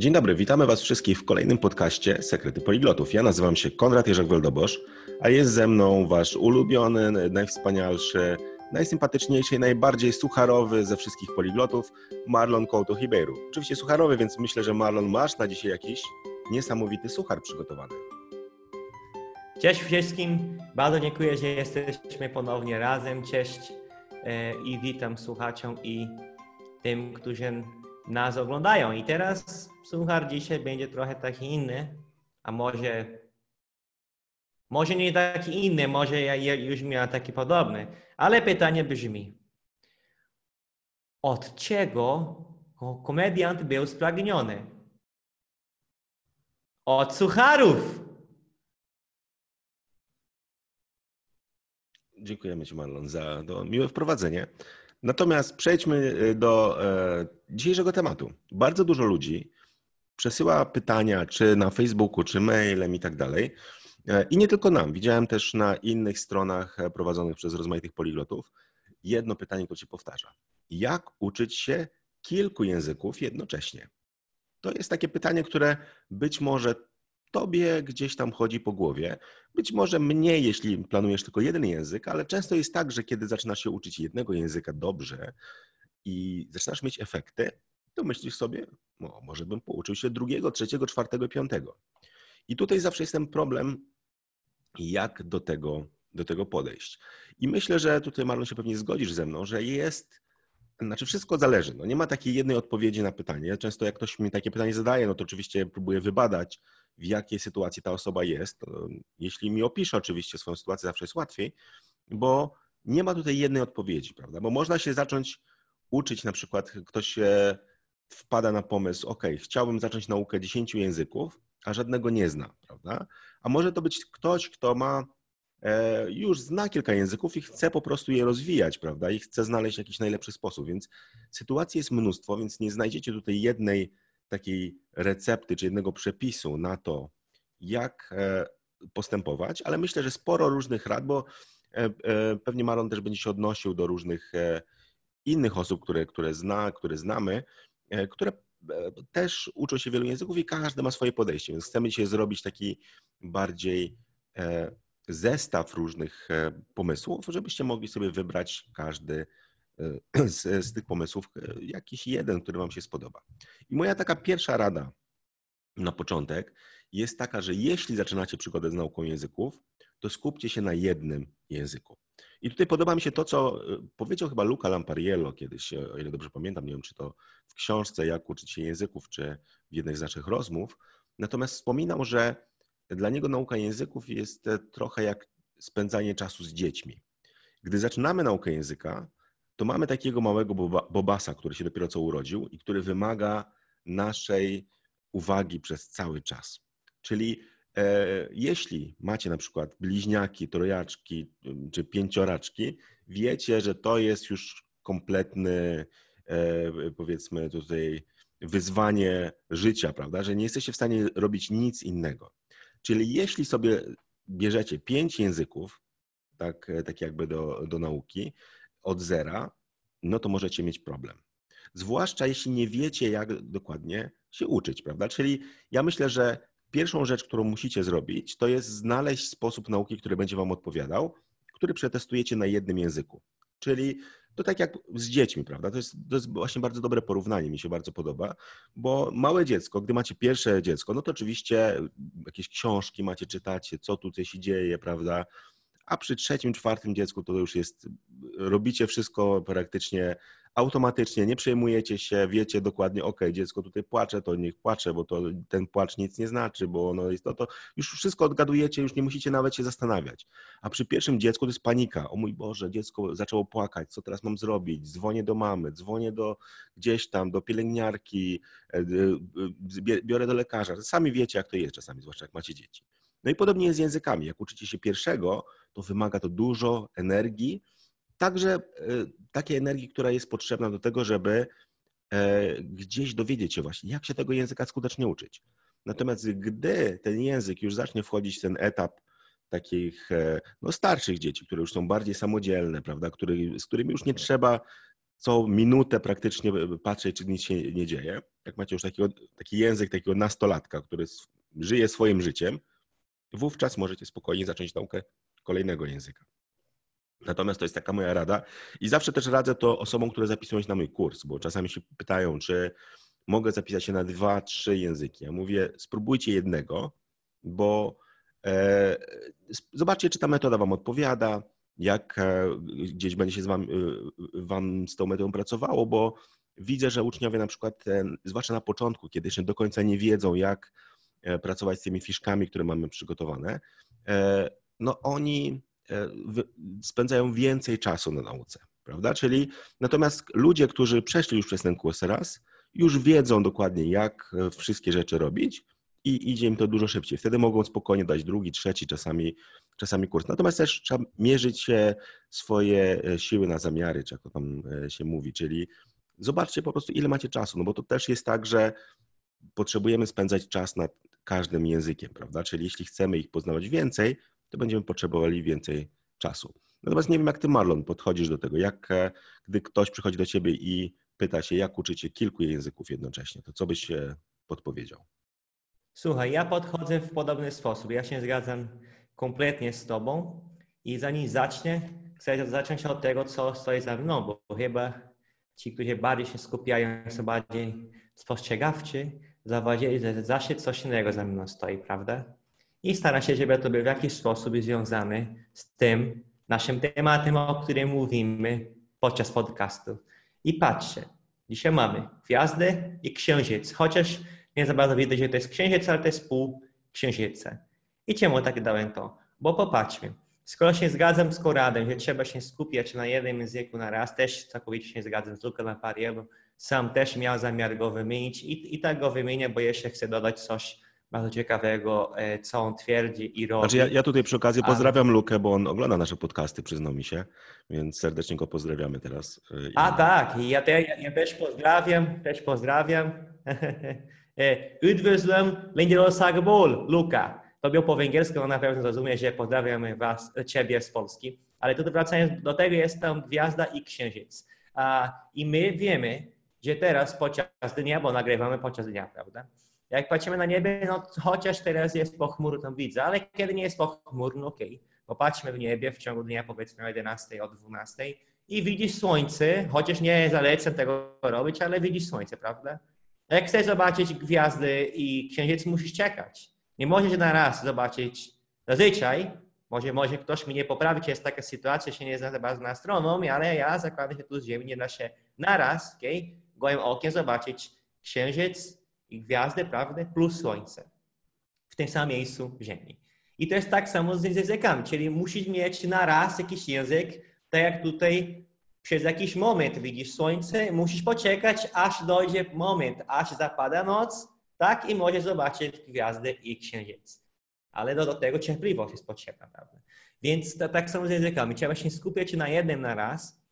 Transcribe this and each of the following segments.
Dzień dobry, witamy Was wszystkich w kolejnym podcaście Sekrety Poliglotów. Ja nazywam się Konrad Jerzek-Weldobosz, a jest ze mną Wasz ulubiony, najwspanialszy, najsympatyczniejszy i najbardziej sucharowy ze wszystkich poliglotów, Marlon Couto Ribeiro. Oczywiście sucharowy, więc myślę, że Marlon masz na dzisiaj jakiś niesamowity suchar przygotowany. Cześć wszystkim, bardzo dziękuję, że jesteśmy ponownie razem. Cześć e, i witam słuchaczom i tym, którzy nas oglądają. I teraz suchar dzisiaj będzie trochę taki inny, a może może nie taki inny, może ja już miałem taki podobny, ale pytanie brzmi, od czego komediant był spragniony? Od sucharów! Dziękujemy Ci, Marlon, za to miłe wprowadzenie. Natomiast przejdźmy y, do e, dzisiejszego tematu. Bardzo dużo ludzi przesyła pytania, czy na Facebooku, czy mailem i tak dalej. E, I nie tylko nam. Widziałem też na innych stronach e, prowadzonych przez rozmaitych poliglotów jedno pytanie, które się powtarza. Jak uczyć się kilku języków jednocześnie? To jest takie pytanie, które być może tobie gdzieś tam chodzi po głowie. Być może mniej, jeśli planujesz tylko jeden język, ale często jest tak, że kiedy zaczynasz się uczyć jednego języka dobrze i zaczynasz mieć efekty, to myślisz sobie, no, może bym pouczył się drugiego, trzeciego, czwartego, piątego. I tutaj zawsze jest ten problem, jak do tego, do tego podejść. I myślę, że tutaj Marlon się pewnie zgodzisz ze mną, że jest znaczy wszystko zależy. No nie ma takiej jednej odpowiedzi na pytanie. Często jak ktoś mi takie pytanie zadaje, no to oczywiście próbuję wybadać, w jakiej sytuacji ta osoba jest. Jeśli mi opisze oczywiście swoją sytuację, zawsze jest łatwiej, bo nie ma tutaj jednej odpowiedzi, prawda? Bo można się zacząć uczyć, na przykład ktoś się wpada na pomysł, ok, chciałbym zacząć naukę 10 języków, a żadnego nie zna, prawda? A może to być ktoś, kto ma e, już zna kilka języków i chce po prostu je rozwijać, prawda? I chce znaleźć jakiś najlepszy sposób. Więc sytuacji jest mnóstwo, więc nie znajdziecie tutaj jednej takiej recepty czy jednego przepisu na to, jak e, postępować, ale myślę, że sporo różnych rad, bo e, e, pewnie Maron też będzie się odnosił do różnych innych osób, które, które zna, które znamy, które też uczą się wielu języków i każdy ma swoje podejście, więc chcemy dzisiaj zrobić taki bardziej zestaw różnych pomysłów, żebyście mogli sobie wybrać każdy z, z tych pomysłów e, jakiś jeden, który Wam się spodoba. I moja taka pierwsza rada na początek jest taka, że jeśli zaczynacie przygodę z nauką języków, to skupcie się na jednym języku. I tutaj podoba mi się to, co e, powiedział chyba Luca Lampariello kiedyś, o ile dobrze pamiętam, nie wiem czy to w książce Jak uczyć się języków, czy w jednej z naszych rozmów. Natomiast wspominał, że dla niego nauka języków jest e, trochę jak spędzanie czasu z dziećmi. Gdy zaczynamy naukę języka, to mamy takiego małego bobasa, który się dopiero co urodził i który wymaga naszej uwagi przez cały czas. Czyli e, jeśli macie na przykład bliźniaki, trojaczki czy pięcioraczki, wiecie, że to jest już kompletny, e, powiedzmy tutaj, wyzwanie życia, prawda? Że nie jesteście w stanie robić nic innego. Czyli jeśli sobie bierzecie pięć języków, tak, tak jakby do, do nauki, od zera, no to możecie mieć problem. Zwłaszcza jeśli nie wiecie, jak dokładnie się uczyć, prawda? Czyli ja myślę, że pierwszą rzecz, którą musicie zrobić, to jest znaleźć sposób nauki, który będzie Wam odpowiadał, który przetestujecie na jednym języku. Czyli to tak jak z dziećmi, prawda? To jest, to jest właśnie bardzo dobre porównanie, mi się bardzo podoba, bo małe dziecko, gdy macie pierwsze dziecko, no to oczywiście jakieś książki macie, czytacie, co tutaj się dzieje, prawda? A przy trzecim, czwartym dziecku to już jest, robicie wszystko praktycznie automatycznie, nie przejmujecie się, wiecie dokładnie, ok, dziecko tutaj płacze, to niech płacze, bo to ten płacz nic nie znaczy, bo ono jest to, to już wszystko odgadujecie, już nie musicie nawet się zastanawiać. A przy pierwszym dziecku to jest panika. O mój Boże, dziecko zaczęło płakać, co teraz mam zrobić? Dzwonię do mamy, dzwonię do gdzieś tam, do pielęgniarki, e, e, biorę do lekarza. Sami wiecie, jak to jest czasami, zwłaszcza jak macie dzieci. No i podobnie jest z językami. Jak uczycie się pierwszego, to wymaga to dużo energii, także e, takiej energii, która jest potrzebna do tego, żeby e, gdzieś dowiedzieć się właśnie, jak się tego języka skutecznie uczyć. Natomiast gdy ten język już zacznie wchodzić w ten etap takich e, no, starszych dzieci, które już są bardziej samodzielne, prawda, który, z którymi już nie trzeba co minutę praktycznie patrzeć, czy nic się nie dzieje. Jak macie już takiego, taki język takiego nastolatka, który żyje swoim życiem, wówczas możecie spokojnie zacząć naukę kolejnego języka. Natomiast to jest taka moja rada i zawsze też radzę to osobom, które zapisują się na mój kurs, bo czasami się pytają, czy mogę zapisać się na dwa, trzy języki. Ja mówię, spróbujcie jednego, bo e, zobaczcie, czy ta metoda Wam odpowiada, jak e, gdzieś będzie się z wam, e, wam z tą metodą pracowało, bo widzę, że uczniowie na przykład, e, zwłaszcza na początku, kiedy jeszcze do końca nie wiedzą, jak pracować z tymi fiszkami, które mamy przygotowane, no oni spędzają więcej czasu na nauce, prawda? Czyli natomiast ludzie, którzy przeszli już przez ten kurs raz, już wiedzą dokładnie, jak wszystkie rzeczy robić i idzie im to dużo szybciej. Wtedy mogą spokojnie dać drugi, trzeci, czasami, czasami kurs. Natomiast też trzeba mierzyć się swoje e, siły na zamiary, czy jak to tam e, się mówi, czyli zobaczcie po prostu, ile macie czasu, no bo to też jest tak, że potrzebujemy spędzać czas nad każdym językiem, prawda? Czyli jeśli chcemy ich poznawać więcej, to będziemy potrzebowali więcej czasu. Natomiast nie wiem, jak ty, Marlon, podchodzisz do tego. Jak, e, gdy ktoś przychodzi do ciebie i pyta się, jak uczycie kilku języków jednocześnie, to co byś się podpowiedział? Słuchaj, ja podchodzę w podobny sposób. Ja się zgadzam kompletnie z Tobą i zanim zacznę, chcę zacząć od tego, co stoi za mną, bo chyba ci, którzy bardziej się skupiają, są bardziej spostrzegawczy, zauważyli, że zawsze coś innego za mną stoi, prawda? I staram się, żeby to było w jakiś sposób związane z tym naszym tematem, o którym mówimy podczas podcastu. I patrzcie, dzisiaj mamy gwiazdę i księżyc, chociaż nie za bardzo widać, że to jest księżyc, ale to jest pół księżyca. I czemu tak dałem to? Bo popatrzmy. Skoro się zgadzam z Koradem, że trzeba się skupiać na jednym języku na raz, też całkowicie się zgadzam z Luka Lapariello. Sam też miał zamiar go wymienić i, i tak go wymienię, bo jeszcze chcę dodać coś bardzo ciekawego, e, co on twierdzi i robi. Znaczy ja, ja tutaj przy okazji pozdrawiam Ale... Lukę, bo on ogląda nasze podcasty, przyznał mi się, więc serdecznie go pozdrawiamy teraz. E, A tak, ja, te, ja też pozdrawiam, też pozdrawiam. Üdvözlöm Lengyelországból, Luka. To był po węgiersku, on na pewno zrozumie, że pozdrawiamy was, ciebie z Polski. Ale tutaj wracając do tego, jest tam gwiazda i księżyc. I my wiemy, że teraz podczas dnia, bo nagrywamy podczas dnia, prawda? Jak patrzymy na niebie, no chociaż teraz jest pochmurno, tam widzę, ale kiedy nie jest pochmurno, okej. Okay. Popatrzmy w niebie w ciągu dnia, powiedzmy o 11, o 12 i widzisz słońce, chociaż nie zalecam tego robić, ale widzisz słońce, prawda? Jak chcesz zobaczyć gwiazdy i księżyc, musisz czekać. Nie możesz na raz zobaczyć. Zazwyczaj, może, może ktoś mnie poprawi, czy jest taka sytuacja, się nie zna bardzo na astronomii, ale ja zakładam, że tu z Ziemi nie da się na raz, okay, gołym okiem zobaczyć księżyc i gwiazdy, prawda, plus słońce w tym samym miejscu Ziemi. I to jest tak samo z językami, czyli musisz mieć na raz jakiś język, tak jak tutaj przez jakiś moment widzisz słońce, musisz poczekać, aż dojdzie moment, aż zapada noc, tak? I możesz zobaczyć gwiazdy i księżyc. Ale do, do tego cierpliwość jest potrzebna, prawda? Więc to, tak samo z językami. Trzeba się skupiać na jednym na raz,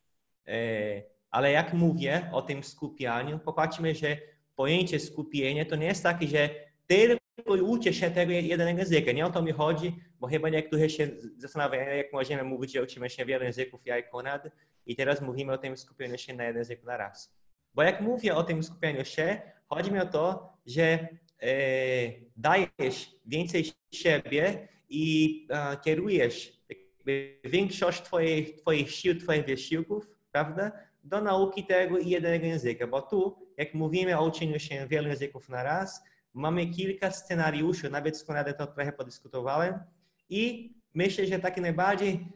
e, ale jak mówię o tym skupianiu, popatrzmy, że pojęcie skupienia to nie jest takie, że tylko uczę się tego jednego języka. Nie o to mi chodzi, bo chyba niektórzy się zastanawiają, jak możemy mówić, że uczymy się wielu języków, ja i Konrad, i teraz mówimy o tym skupieniu się na jeden język na raz. Bo jak mówię o tym skupieniu się, chodzi mi o to, że e, dajesz więcej siebie i e, kierujesz większość twoich, twoich sił, twoich wysiłków, prawda, do nauki tego jednego języka. Bo tu, jak mówimy o uczeniu się wielu języków na raz, mamy kilka scenariuszy, nawet z Konradem to trochę podyskutowałem i myślę, że taki najbardziej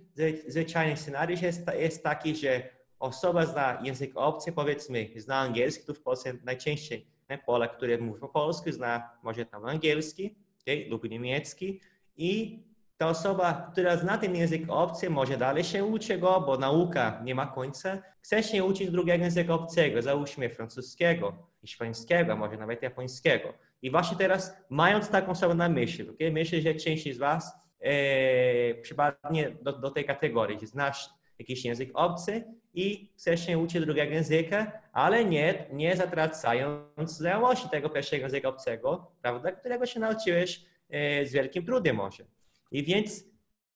zwyczajny scenariusz jest, jest taki, że osoba zna język obcy, powiedzmy, zna angielski, tu w Polsce najczęściej nie, Polak, który mówi po polsku, zna może tam angielski okay, lub niemiecki i ta osoba, która zna ten język obcy, może dalej się uczy go, bo nauka nie ma końca. Chce się uczyć drugiego języka obcego, załóżmy francuskiego, hiszpańskiego, może nawet japońskiego. I właśnie teraz, mając taką osobę na myśli, okay, myślę, że część z Was e, przypadnie do, do tej kategorii, że znasz jakiś język obcy i chcesz się uczyć drugiego języka, ale nie, nie zatracając znajomości tego pierwszego języka obcego, prawda, którego się nauczyłeś e, z wielkim trudem może. I więc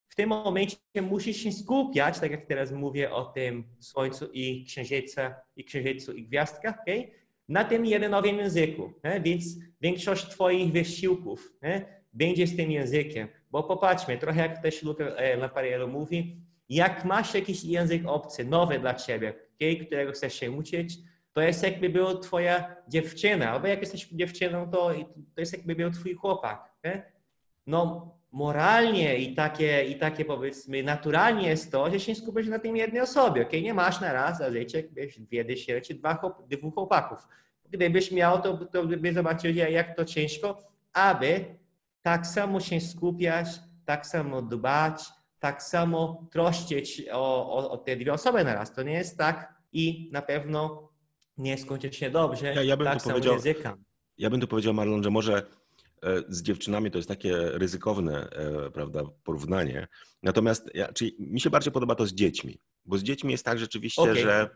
w tym momencie musisz się skupiać, tak jak teraz mówię o tym Słońcu i Księżycu i, księżycu i Gwiazdkach, okay? na tym jednym języku. Nie? Więc większość Twoich wysiłków nie? będzie z tym językiem. Bo popatrzmy, trochę jak też Luca e, Lapariello mówi, jak masz jakiś język obcy, nowy dla Ciebie, okay? którego chcesz się uczyć, to jest jakby była Twoja dziewczyna, albo jak jesteś dziewczyną, to, to jest jakby był Twój chłopak. Nie? No, moralnie i takie, i takie powiedzmy naturalnie jest to, że się skupiasz na tym jednej osobie, ok? Nie masz na raz za życie dwie dyszy, czy dwa, dwóch chłopaków. Gdybyś miał, to, to by zobaczył, jak to ciężko, aby tak samo się skupiać, tak samo dbać, tak samo troszczyć o, o, o te dwie osoby na raz. To nie jest tak i na pewno nie skończy się dobrze. Ja, ja bym tak tu powiedział, języka. Ja bym tu powiedział, Marlon, że może z dziewczynami to jest takie ryzykowne, e, prawda, porównanie. Natomiast ja, czyli mi się bardziej podoba to z dziećmi, bo z dziećmi jest tak rzeczywiście, okay. że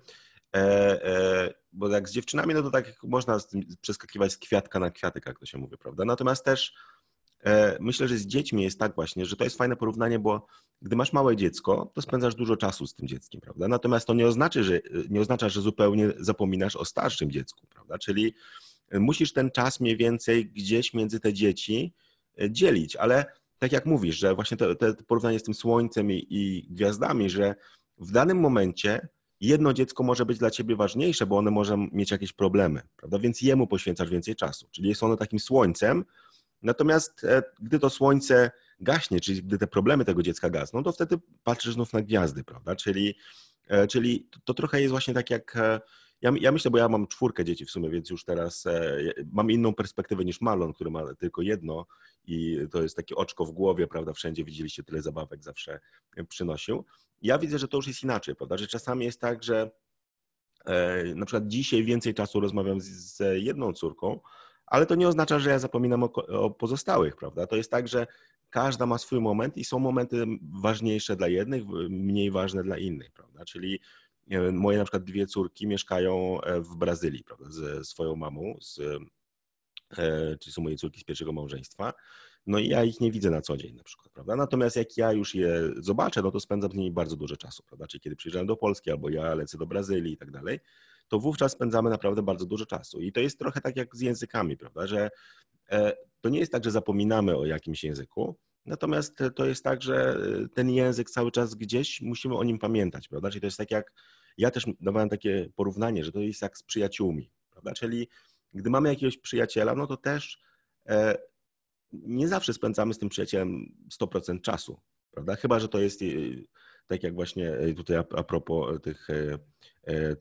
e, e, bo jak z dziewczynami, no to tak można przeskakiwać z kwiatka na kwiatek, jak to się mówi, prawda? Natomiast też e, myślę, że z dziećmi jest tak właśnie, że to jest fajne porównanie, bo gdy masz małe dziecko, to spędzasz dużo czasu z tym dzieckiem, prawda? Natomiast to nie oznacza, że, nie oznacza, że zupełnie zapominasz o starszym dziecku, prawda? Czyli musisz ten czas mniej więcej gdzieś między te dzieci e, dzielić, ale tak jak mówisz, że właśnie to, to porównanie z tym słońcem i, i gwiazdami, że w danym momencie jedno dziecko może być dla ciebie ważniejsze, bo one może mieć jakieś problemy, prawda? Więc jemu poświęcasz więcej czasu. Czyli jest ono takim słońcem. Natomiast e, gdy to słońce gaśnie, czyli gdy te problemy tego dziecka gasną, to wtedy patrzysz znów na gwiazdy, prawda? Czyli, e, czyli to, to trochę jest właśnie tak jak ja, ja myślę, bo ja mam czwórkę dzieci w sumie, więc już teraz e, mam inną perspektywę niż Malon, który ma tylko jedno i to jest takie oczko w głowie, prawda? Wszędzie widzieliście tyle zabawek zawsze przynosił. Ja widzę, że to już jest inaczej, prawda? Że czasami jest tak, że e, na przykład dzisiaj więcej czasu rozmawiam z, z jedną córką, ale to nie oznacza, że ja zapominam o, o, pozostałych, prawda? To jest tak, że każda ma swój moment i są momenty ważniejsze dla jednych, mniej ważne dla innych, prawda? Czyli Moje na przykład dwie córki mieszkają e, w Brazylii, prawda, ze swoją mamą, z, e, czyli są moje córki z pierwszego małżeństwa. No i ja ich nie widzę na co dzień na przykład, prawda? Natomiast jak ja już je zobaczę, no to spędzam z nimi bardzo dużo czasu, prawda? Czyli kiedy przyjeżdżam do Polski albo ja lecę do Brazylii i tak dalej, to wówczas spędzamy naprawdę bardzo dużo czasu. I to jest trochę tak jak z językami, prawda? Że e, to nie jest tak, że zapominamy o jakimś języku, natomiast to jest tak, że ten język cały czas gdzieś musimy o nim pamiętać, prawda? Czyli to jest tak jak ja też dawałem takie porównanie, że to jest jak z przyjaciółmi, prawda? Czyli gdy mamy jakiegoś przyjaciela, no to też e, nie zawsze spędzamy z tym przyjacielem 100% czasu, prawda? Chyba, że to jest e, tak jak właśnie e, tutaj a, a propos tych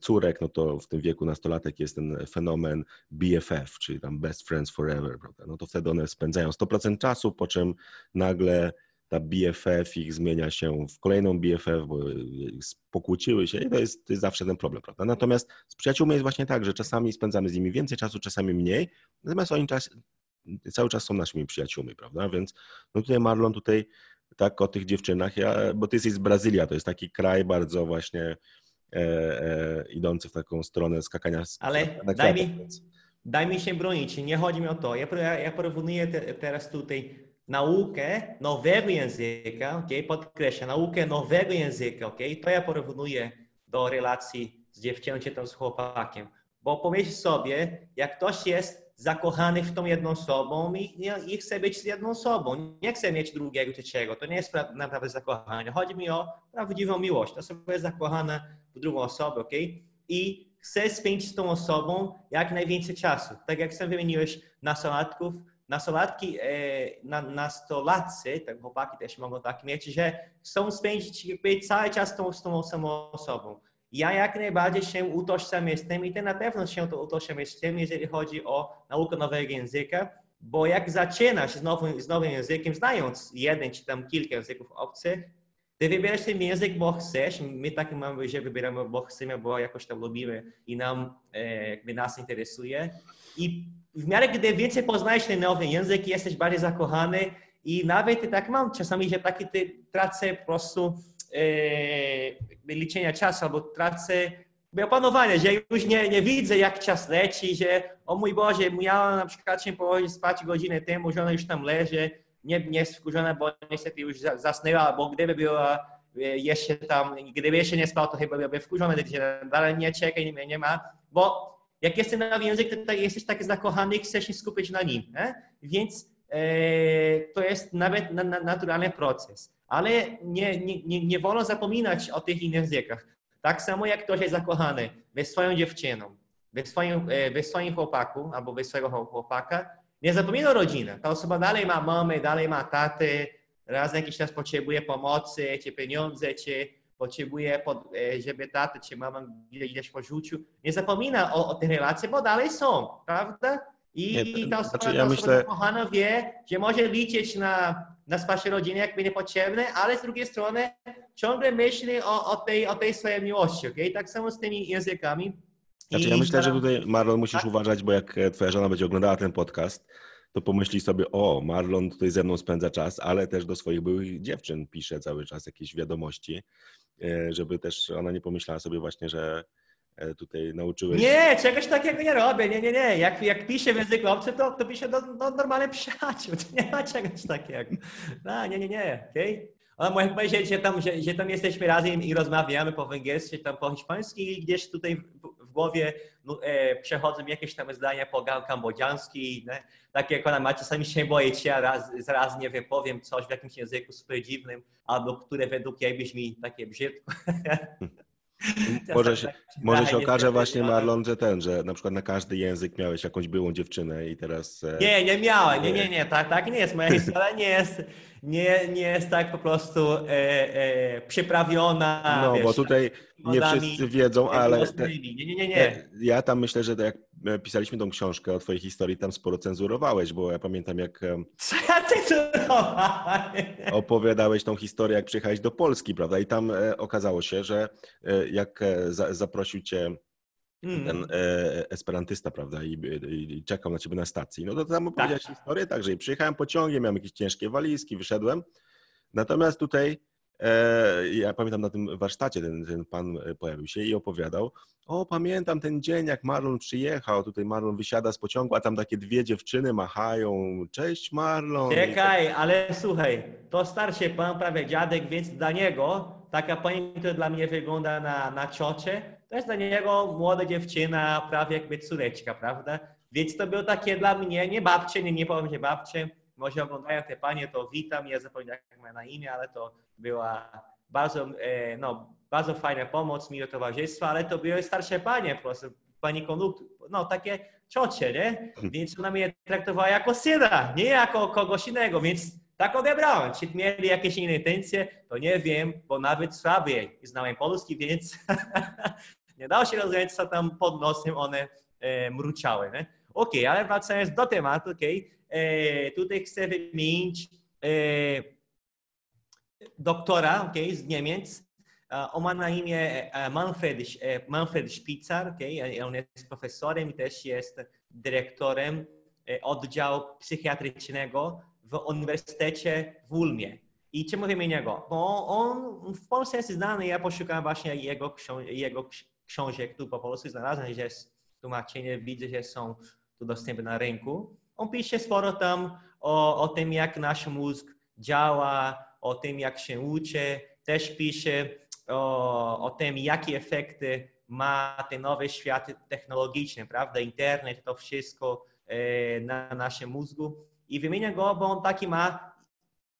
córek, no to w tym wieku nastolatek jest ten fenomen BFF, czyli tam Best Friends Forever, prawda? No to wtedy one spędzają 100% czasu, po czym nagle ta BFF ich zmienia się w kolejną BFF, bo pokłóciły się i to jest, to jest zawsze ten problem, prawda? Natomiast z przyjaciółmi jest właśnie tak, że czasami spędzamy z nimi więcej czasu, czasami mniej, natomiast oni czas, cały czas są naszymi przyjaciółmi, prawda? Więc no tutaj Marlon, tutaj tak o tych dziewczynach, ja, bo ty jesteś z Brazylii, to jest taki kraj bardzo właśnie e, e, idący w taką stronę skakania. Ale na daj, mi, daj mi się bronić, nie chodzi mi o to. Ja, ja porównuję te, teraz tutaj naukę nowego języka, ok? podkreślam, naukę nowego języka, ok? to ja porównuję do relacji z tam z chłopakiem. Bo pomyśl sobie, jak ktoś jest zakochany w tą jedną osobą i, i chce być z jedną osobą, nie chce mieć drugiego, trzeciego, to nie jest naprawdę zakochanie. Chodzi mi o prawdziwą miłość. To osoba jest zakochana w drugą osobę, ok? I chce spędzić z tą osobą jak najwięcej czasu. Tak jak sam wymieniłeś nastolatków, nastolatki, e, na, nastolatcy, tak chłopaki też mogą tak mieć, że chcą spędzić jakby cały czas tą, z tą samą osobą. Ja jak najbardziej się utożsamiam z tym i ty na pewno się to utożsamiasz z tym, jeżeli chodzi o naukę nowego języka, bo jak zaczynasz z nowym, z nowym językiem, znając jeden czy tam kilka języków obcych, wybierasz ten język, bo chcesz. My tak mamy, że wybieramy, bo chcemy, bo jakoś lubimy i nam, e, jakby nas interesuje. I w miarę, gdy więcej poznajesz ten nowy język, jesteś bardziej zakochany i nawet tak mam czasami, że taki ty tracę po prostu e, liczenia czasu albo tracę opanowania, że już nie, nie widzę, jak czas leci, że o mój Boże, ja na przykład się położyć spać godzinę temu, że ona już tam leży, nie, jest wkurzona, bo niestety już za- zasnęła, bo gdyby była e, jeszcze tam, gdyby jeszcze nie spał, to chyba byłby wkurzony, ale nie czekaj, nie, nie ma, bo jak jesteś na język, to jesteś taki zakochany i chcesz się skupić na nim, więc e, to jest nawet na, na, naturalny proces. Ale nie, nie, nie, nie wolno zapominać o tych innych językach. Tak samo jak ktoś jest zakochany we swoją dziewczyną, we swoim, e, we swoim chłopaku albo we swojego chłopaka, nie zapomina o rodzinie. Ta osoba dalej ma mamy, dalej ma taty, raz na jakiś czas potrzebuje pomocy, czy pieniądze, czy potrzebuje, pod, e, żeby czy mama gdzieś porzucił. Nie zapomina o, o tych relacjach, bo dalej są, prawda? I Nie, ta osoba, znaczy, ta ja osoba myślę- zakochana wie, że może liczyć na, na wsparcie rodziny, jak będzie potrzebne, ale z drugiej strony ciągle myśli o, o, tej, o tej swojej miłości, okay? Tak samo z tymi językami. Znaczy, ja myślę, że tutaj Marlon musisz Tak? uważać, bo jak e, twoja żona będzie oglądała ten podcast, to pomyśli sobie, o, Marlon tutaj ze mną spędza czas, ale też do swoich byłych dziewczyn pisze cały czas jakieś wiadomości, e, żeby też ona nie pomyślała sobie właśnie, że e, tutaj nauczyłeś... Nie, czegoś takiego nie robię. Nie, nie, nie. Jak, jak piszę w języku obcym, to, to piszę do, do normalnych przyjaciół. To nie ma czegoś takiego. No, nie, nie, nie. Okay? Ona może powiedzieć, że tam, że, że tam jesteśmy razem i rozmawiamy po węgiersku, czy tam po hiszpańsku i gdzieś tutaj w, głowie no, e, przechodzą jakieś tam zdania po kambodżański. Nie? Tak jak ona ma, czasami się boję, czy ja raz, nie wiem, powiem coś w jakimś języku super dziwnym, albo które według jej brzmi takie brzydko. Może się, może się okaże właśnie, ale- Marlon, że ten, że na przykład na każdy język miałeś jakąś byłą dziewczynę i teraz... e, Nie, nie miałem, nie, nie, nie, tak, tak nie jest. Moja historia nie jest, nie, nie jest tak po prostu e, e, przyprawiona. No, wiesz, bo tutaj nie wszyscy wiedzą, ale... Te. Nie, nie, nie, nie. ja tam myślę, że tak jak e, pisaliśmy tą książkę o twojej historii, tam sporo cenzurowałeś, bo ja pamiętam jak Co ja cenzurowałem? opowiadałeś tą historię, jak przyjechałeś do Polski, prawda? I tam e, okazało się, że e, jak e, za, zaprosił cię Mm. ten e, esperantysta, prawda, i, i, i czekał na ciebie na stacji, no to tam opowiedziałeś historię, tak, że przyjechałem pociągiem, miałem jakieś ciężkie walizki, wyszedłem. Natomiast tutaj e, ja pamiętam na tym warsztacie ten, ten pan e, pojawił się i opowiadał, o pamiętam ten dzień, jak Marlon przyjechał, tutaj Marlon wysiada z pociągu, a tam takie dwie dziewczyny machają, cześć Marlon. Czekaj, ale słuchaj, to starszy pan, prawie dziadek, więc dla niego taka pani, która dla mnie wygląda na, na ciocie, to jest dla niego młoda dziewczyna, prawie jakby córeczka, prawda? Więc to było takie dla mnie, nie babcie, nie, nie powiem, że babcie, może oglądają te panie, to witam, ja zapomniałem jak ma na imię, ale to była bardzo, e, no, bardzo fajna pomoc, miłe towarzystwo, ale to były starsze panie po prostu, pani konduktor, no takie ciocie, nie? Więc ona mnie traktowała jako syna, nie jako kogoś innego, więc tak odebrałem. Czy mieli jakieś inne intencje, to nie wiem, bo nawet słabiej znałem polski, więc nie dało się rozumieć, co tam pod nosem one e, mruczały. Okej, ale wracając do tematu, okej, tutaj chcę wymienić e, doktora okej, z Niemiec. On ma na imię Manfred, Manfred Spitzer, okej, on jest profesorem i też jest dyrektorem oddziału psychiatrycznego w Uniwersytecie w Ulmie. I czemu wymienię go? Bo on w Polsce jest znany, ja poszukałem właśnie jego, jego ks- książek tu po polsku, znalazłem, że jest tłumaczenie, widzę, że są tu dostępne na rynku. On pisze sporo tam o, o tym, jak nasz mózg działa, o tym, jak się uczy. Też pisze o, o tym, jakie efekty ma ten nowy świat technologiczny, prawda? Internet, to wszystko e, na naszym mózgu. I wymienię go, bo on taki ma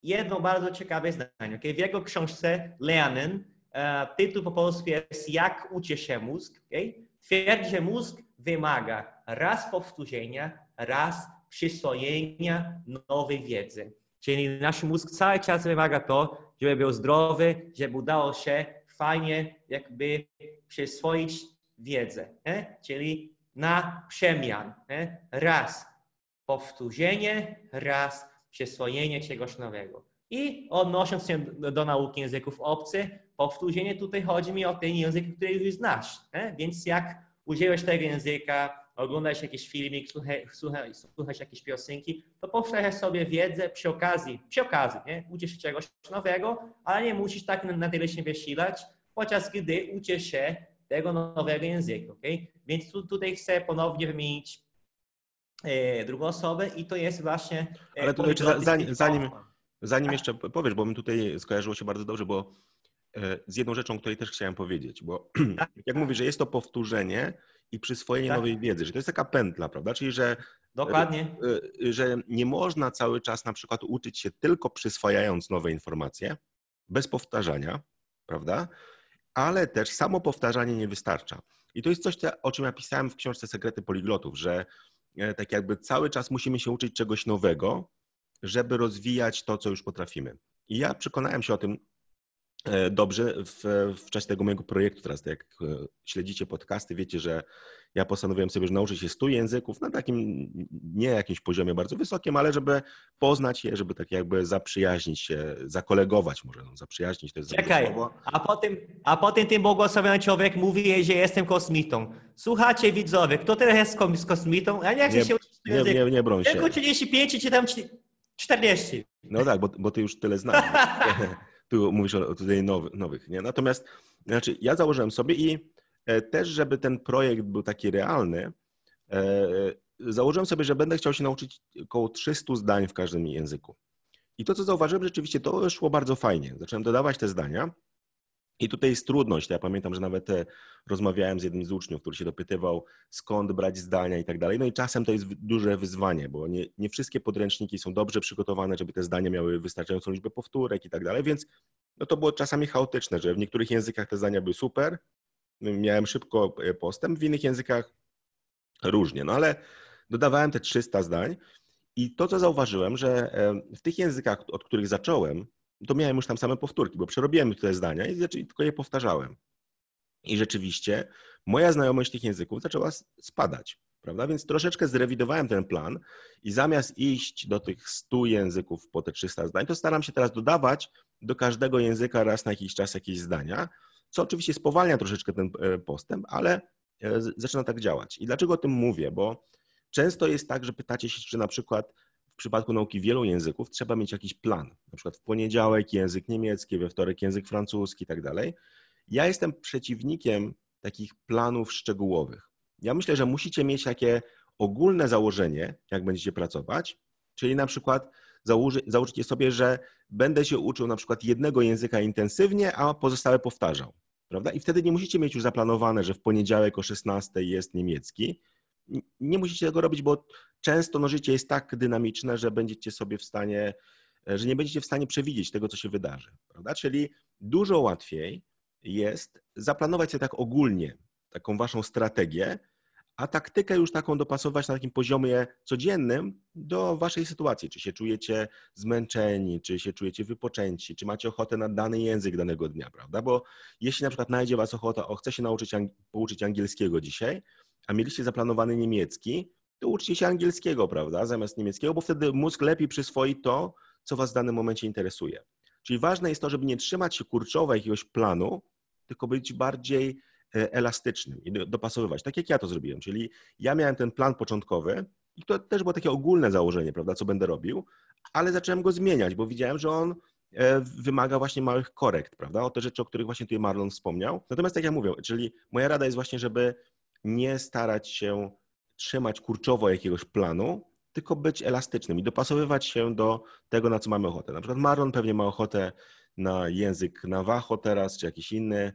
jedno bardzo ciekawe zdanie. Okay? W jego książce Lernen, e, tytuł po polsku jest Jak uczy się mózg. Okay? Twierdzi, że mózg wymaga raz powtórzenia, raz przyswojenia nowej wiedzy. Czyli nasz mózg cały czas wymaga to, żeby był zdrowy, żeby udało się fajnie jakby przyswoić wiedzę. Nie? Czyli na przemian. Nie? Raz powtórzenie, raz przyswojenie czegoś nowego. I odnosząc się do, nauki języków obcych, powtórzenie tutaj chodzi mi o ten język, który już znasz. Nie? Więc jak użyłeś tego języka, oglądasz jakiś filmik, słuchaj, słuchaj, słuchasz jakieś piosenki, to powtarzasz sobie wiedzę przy okazji, przy okazji, nie? Uczysz się czegoś nowego, ale nie musisz tak na, na tyle się wysilać, podczas gdy uczysz się tego nowego języka, okay? Więc tu, tutaj chcę ponownie wymienić e, drugą osobę i to jest właśnie... E, Ale jeszcze zanim, zanim, zanim jeszcze powiesz, bo mi tutaj skojarzyło się bardzo dobrze, bo e, z jedną rzeczą, której też chciałem powiedzieć, bo tak. jak mówisz, że jest to powtórzenie i przyswojenie tak. nowej wiedzy, że to jest taka pętla, prawda? Czyli, że Dokładnie. Że nie można cały czas na przykład uczyć się tylko przyswajając nowe informacje, bez powtarzania, prawda? Ale też samo powtarzanie nie wystarcza. I to jest coś, o czym ja pisałem w książce Sekrety Poliglotów, że e, tak jakby cały czas musimy się uczyć czegoś nowego, żeby rozwijać to, co już potrafimy. I ja przekonałem się o tym e, dobrze w, w czasie tego mojego projektu. Teraz, jak e, śledzicie podcasty, wiecie, że ja postanowiłem sobie, że nauczyć się 100 języków na takim nie jakimś poziomie bardzo wysokim, ale żeby poznać je, żeby tak jakby zaprzyjaźnić się, zakolegować może, no, zaprzyjaźnić to jest Czekaj, a potem, a potem ten błogosławiony człowiek mówi, że jestem kosmitą. Słuchajcie widzowie, kto teraz jest kosmitą? Ja nie chcę nie, się uczyć nie, nie, nie, nie broń się. Tylko 35 czy tam 40. No tak, bo, bo ty już tyle znasz. tu mówisz o, tutaj nowych, nowych, nie? Natomiast znaczy ja założyłem sobie i E, też, żeby ten projekt był taki realny, e, założyłem sobie, że będę chciał się nauczyć około 300 zdań w każdym języku. I to, co zauważyłem, rzeczywiście to szło bardzo fajnie. Zacząłem dodawać te zdania. I tutaj jest trudność. Ja pamiętam, że nawet e, rozmawiałem z jednym z uczniów, który się dopytywał, skąd brać zdania i tak dalej. No i czasem to jest duże wyzwanie, bo nie, nie wszystkie podręczniki są dobrze przygotowane, żeby te zdania miały wystarczającą liczbę powtórek i tak dalej, więc no to było czasami chaotyczne, że w niektórych językach te zdania były super, miałem szybko e, postęp, w innych językach różnie. No ale dodawałem te 300 zdań i to, co zauważyłem, że e, w tych językach, od których zacząłem, to miałem już tam same powtórki, bo przerobiłem te zdania i tylko je powtarzałem. I rzeczywiście moja znajomość tych języków zaczęła spadać, prawda? Więc troszeczkę zrewidowałem ten plan i zamiast iść do tych 100 języków po te 300 zdań, to staram się teraz dodawać do każdego języka raz na jakiś czas jakieś zdania, co oczywiście spowalnia troszeczkę ten e, postęp, ale e, zaczyna tak działać. I dlaczego o tym mówię? Bo często jest tak, że pytacie się, czy na przykład przypadku nauki wielu języków trzeba mieć jakiś plan. Na przykład w poniedziałek język niemiecki, we wtorek język francuski i tak dalej. Ja jestem przeciwnikiem takich planów szczegółowych. Ja myślę, że musicie mieć takie ogólne założenie, jak będziecie pracować, czyli na przykład założy, założycie sobie, że będę się uczył na przykład jednego języka intensywnie, a pozostałe powtarzał. Prawda? I wtedy nie musicie mieć już zaplanowane, że w poniedziałek o 16 jest niemiecki. Nie musicie tego robić, bo często no, życie jest tak dynamiczne, że będziecie sobie w stanie, że nie będziecie w stanie przewidzieć tego, co się wydarzy. Prawda? Czyli dużo łatwiej jest zaplanować sobie tak ogólnie taką waszą strategię, a taktykę już taką dopasować na takim poziomie codziennym do waszej sytuacji. Czy się czujecie zmęczeni, czy się czujecie wypoczęci, czy macie ochotę na dany język danego dnia, prawda? Bo jeśli na przykład najdzie was ochota, o chcę się nauczyć pouczyć angielskiego dzisiaj, a mieliście zaplanowany niemiecki, to uczcie się angielskiego, prawda, zamiast niemieckiego, bo wtedy mózg lepiej przyswoi to, co was w danym momencie interesuje. Czyli ważne jest to, żeby nie trzymać się kurczowo jakiegoś planu, tylko być bardziej E, elastycznym i dopasowywać, tak jak ja to zrobiłem. Czyli ja miałem ten plan początkowy i to też było takie ogólne założenie, prawda, co będę robił, ale zacząłem go zmieniać, bo widziałem, że on e, wymaga właśnie małych korekt, prawda, o te rzeczy, o których właśnie tutaj Marlon wspomniał. Natomiast tak jak mówię, czyli moja rada jest właśnie, żeby nie starać się trzymać kurczowo jakiegoś planu, tylko być elastycznym i dopasowywać się do tego, na co mamy ochotę. Na przykład Marlon pewnie ma ochotę na język Navajo teraz, czy jakiś inny,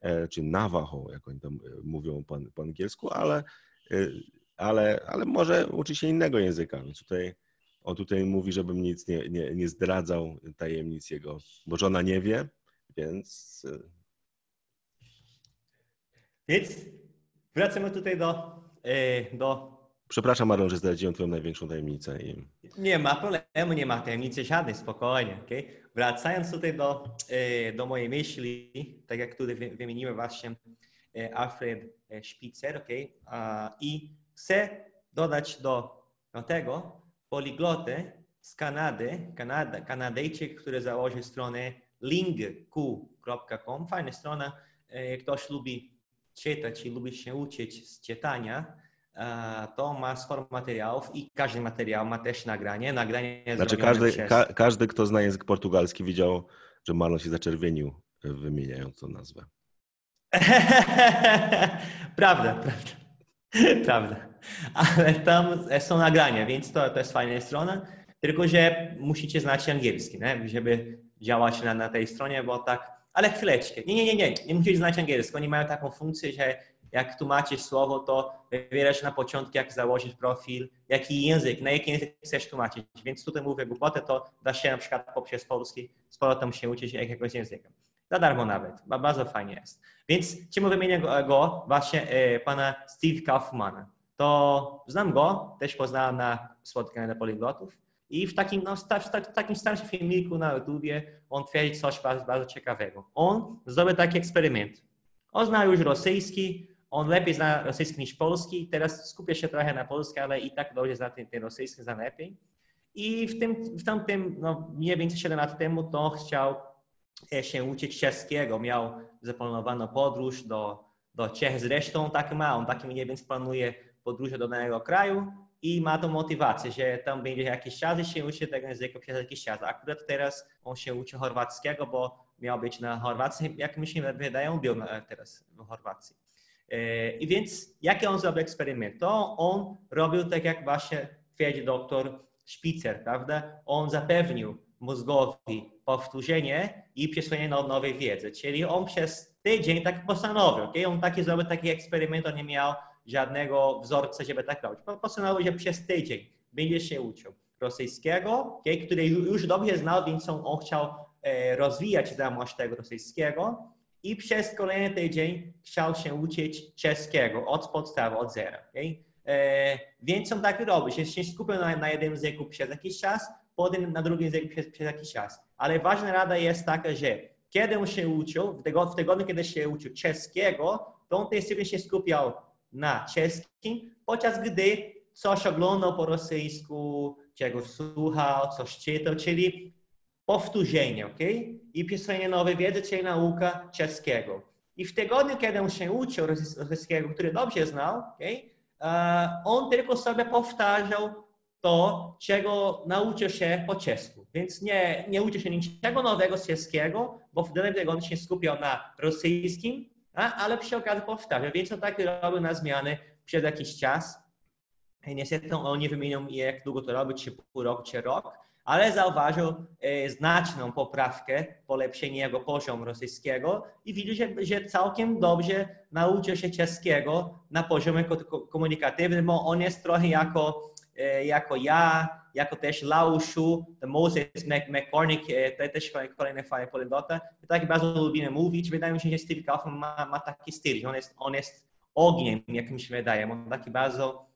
E, czy Navajo, jak oni tam e, mówią po, po angielsku, ale, e, ale, ale może uczy się innego języka. Więc tutaj, on tutaj mówi, żebym nic nie, nie, nie zdradzał tajemnic jego, bo żona nie wie, więc... Więc wracamy tutaj do, do Przepraszam, Marlon, że zdradziłem Twoją największą tajemnicę. I... Nie ma problemu, nie ma tajemnicy żadnej, spokojnie. Okay? Wracając tutaj do, e, do mojej myśli, tak jak tutaj wymieniłem właśnie e, Alfred e, Spitzer, okay? i chcę dodać do, do tego poliglotę z Kanady, Kanada, Kanadyjczyk, który założył stronę lingq.com, fajna strona, ktoś lubi czytać i lubi się uczyć z czytania, to ma sporo materiałów i każdy materiał ma też nagranie. Nagranie Znaczy każdy, przez... ka każdy, kto zna język portugalski widział, że Marlon się zaczerwienił wymieniając tą nazwę. prawda, prawda. Prawda. Ale tam są nagrania, więc to, to jest fajna strona. Tylko, że musicie znać angielski, nie? żeby działać na, na tej stronie, bo tak. Ale chwileczkę. Nie, nie, nie, nie. Nie musicie znać angielskiego. Oni mają taką funkcję, że jak tłumaczysz słowo, to wybierasz na początku, jak założyć profil, jaki język, na jaki język chcesz tłumaczyć. Więc tutaj mówię głupotę, to da się na przykład poprzez polski z powrotem się uczyć jakiegoś języka. Za darmo nawet. Bardzo fajnie jest. Więc czemu wymienię go, go właśnie e, pana Steve Kaufmana. To znam go, też poznałem na spotkaniu na poliglotów. I w takim, no, w takim starszym filmiku na YouTubie on twierdzi coś bardzo, bardzo ciekawego. On zrobił taki eksperyment. On zna już rosyjski, on lepiej zna rosyjski niż polski, teraz skupia się trochę na polski, ale i tak dobrze zna ten, ten rosyjski, zna lepiej. I w, tym, w tamtym, no mniej więcej 7 lat temu, to chciał e, się uczyć czeskiego. Miał zaplanowaną podróż do, do Czech. Zresztą tak ma, on taki mniej więcej planuje podróże do danego kraju i ma tą motywację, że tam będzie jakiś czas i się uczy tego języka przez jakiś czas. Akurat teraz on się uczy chorwackiego, bo miał być na Chorwacji, jak mi się wydaje, był teraz w Chorwacji. E, I więc jaki on zrobił eksperyment? To on robił tak jak właśnie twierdzi doktor Spitzer, prawda? On zapewnił mózgowi powtórzenie i przyswojenie nowej wiedzy. Czyli on przez tydzień tak postanowił, okay? on taki zrobił taki eksperyment, on nie miał żadnego wzorca, żeby tak robić. Postanowił, że przez tydzień będzie się uczył rosyjskiego, okay? który już dobrze znał, więc on, chciał e, rozwijać znajomość tego rosyjskiego i przez kolejny tydzień chciał się uczyć czeskiego od podstawy, od zera. Okay? E, więc on tak robi, że się skupiał na, na jednym języku przez jakiś czas, potem na drugim języku przez, przez jakiś czas. Ale ważna rada jest taka, że kiedy on się uczył, w tygodniu, kiedy się uczył czeskiego, to on też się skupiał na czeskim, podczas gdy coś oglądał po rosyjsku, czegoś słuchał, coś czytał, czyli powtórzenie, ok? I pisanie nowej wiedzy, czyli nauka czeskiego. I w tygodniu, kiedy on się uczył rosyjskiego, który dobrze znał, okay, on tylko sobie powtarzał to, czego nauczył się po czesku. Więc nie, nie uczył się niczego nowego z czeskiego, bo w danym tygodniu się skupiał na rosyjskim, ale przy okazji powtarzał. Więc on tak robił na zmiany przez jakiś czas. I niestety on nie wymienią, jak długo to robić, czy pół roku, czy rok, ale zauważył e, znaczną poprawkę, polepszenie jego poziomu rosyjskiego i widział, że, że całkiem dobrze nauczył się czeskiego na poziomie komunikatywnym, bo on jest trochę jako, e, jako ja, jako też Lauszu, Moses McCormick, e, też kolejny fajny polidota. Tak bardzo lubimy mówić. Wydaje mi się, że Steve Kaufman ma, ma taki styl, on jest, on jest ogniem, jak mi się wydaje. On taki bardzo,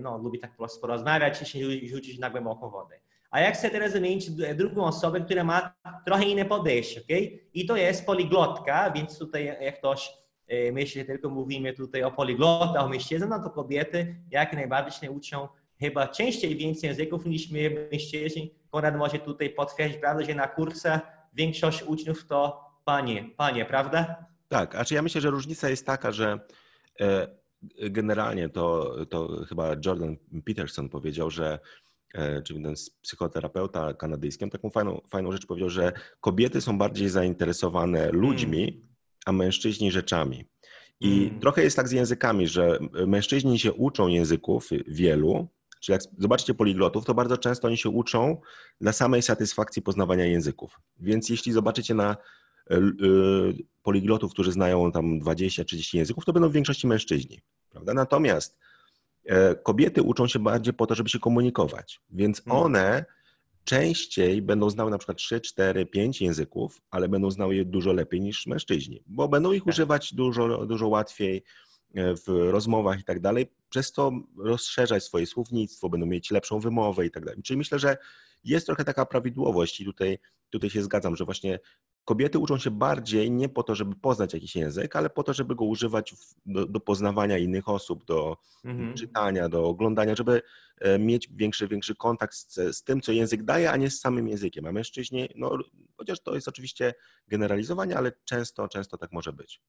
no, lubi tak porozmawiać i się rzucić na głęboką wodę. A jak chcę teraz wymienić drugą osobę, która ma trochę inne podejście, ok? I to jest poliglotka, więc tutaj jak ktoś e, myśli, że tylko mówimy tutaj o poliglotach, o mężczyznach, no to kobiety jak najbardziej się uczą chyba częściej więcej języków niż my mężczyźni. Konrad może tutaj potwierdzić, prawda, że na kursach większość uczniów to panie, panie, prawda? Tak, a czy ja myślę, że różnica jest taka, że e, generalnie to, to chyba Jordan Peterson powiedział, że E, czyli ten psychoterapeuta kanadyjski, taką fajną, fajną rzecz powiedział, że kobiety są bardziej zainteresowane ludźmi, mm. a mężczyźni rzeczami. I mm. trochę jest tak z językami, że mężczyźni się uczą języków wielu, czyli jak zobaczycie poliglotów, to bardzo często oni się uczą dla samej satysfakcji poznawania języków. Więc jeśli zobaczycie na e, e, poliglotów, którzy znają tam 20-30 języków, to będą w większości mężczyźni. Prawda? Natomiast E, kobiety uczą się bardziej po to, żeby się komunikować, więc mhm. one częściej będą znały na przykład 3, 4, 5 języków, ale będą znały je dużo lepiej niż mężczyźni, bo będą ich tak. używać dużo, dużo łatwiej w rozmowach i tak dalej, przez to rozszerzać swoje słownictwo, będą mieć lepszą wymowę i tak dalej. Czyli myślę, że jest trochę taka prawidłowość i tutaj, tutaj się zgadzam, że właśnie kobiety uczą się bardziej nie po to, żeby poznać jakiś język, ale po to, żeby go używać do, do poznawania innych osób, do mhm. czytania, do oglądania, żeby e, mieć większy, większy kontakt z, z, tym, co język daje, a nie z samym językiem. A mężczyźni, no, chociaż to jest oczywiście generalizowanie, ale często, często tak może być.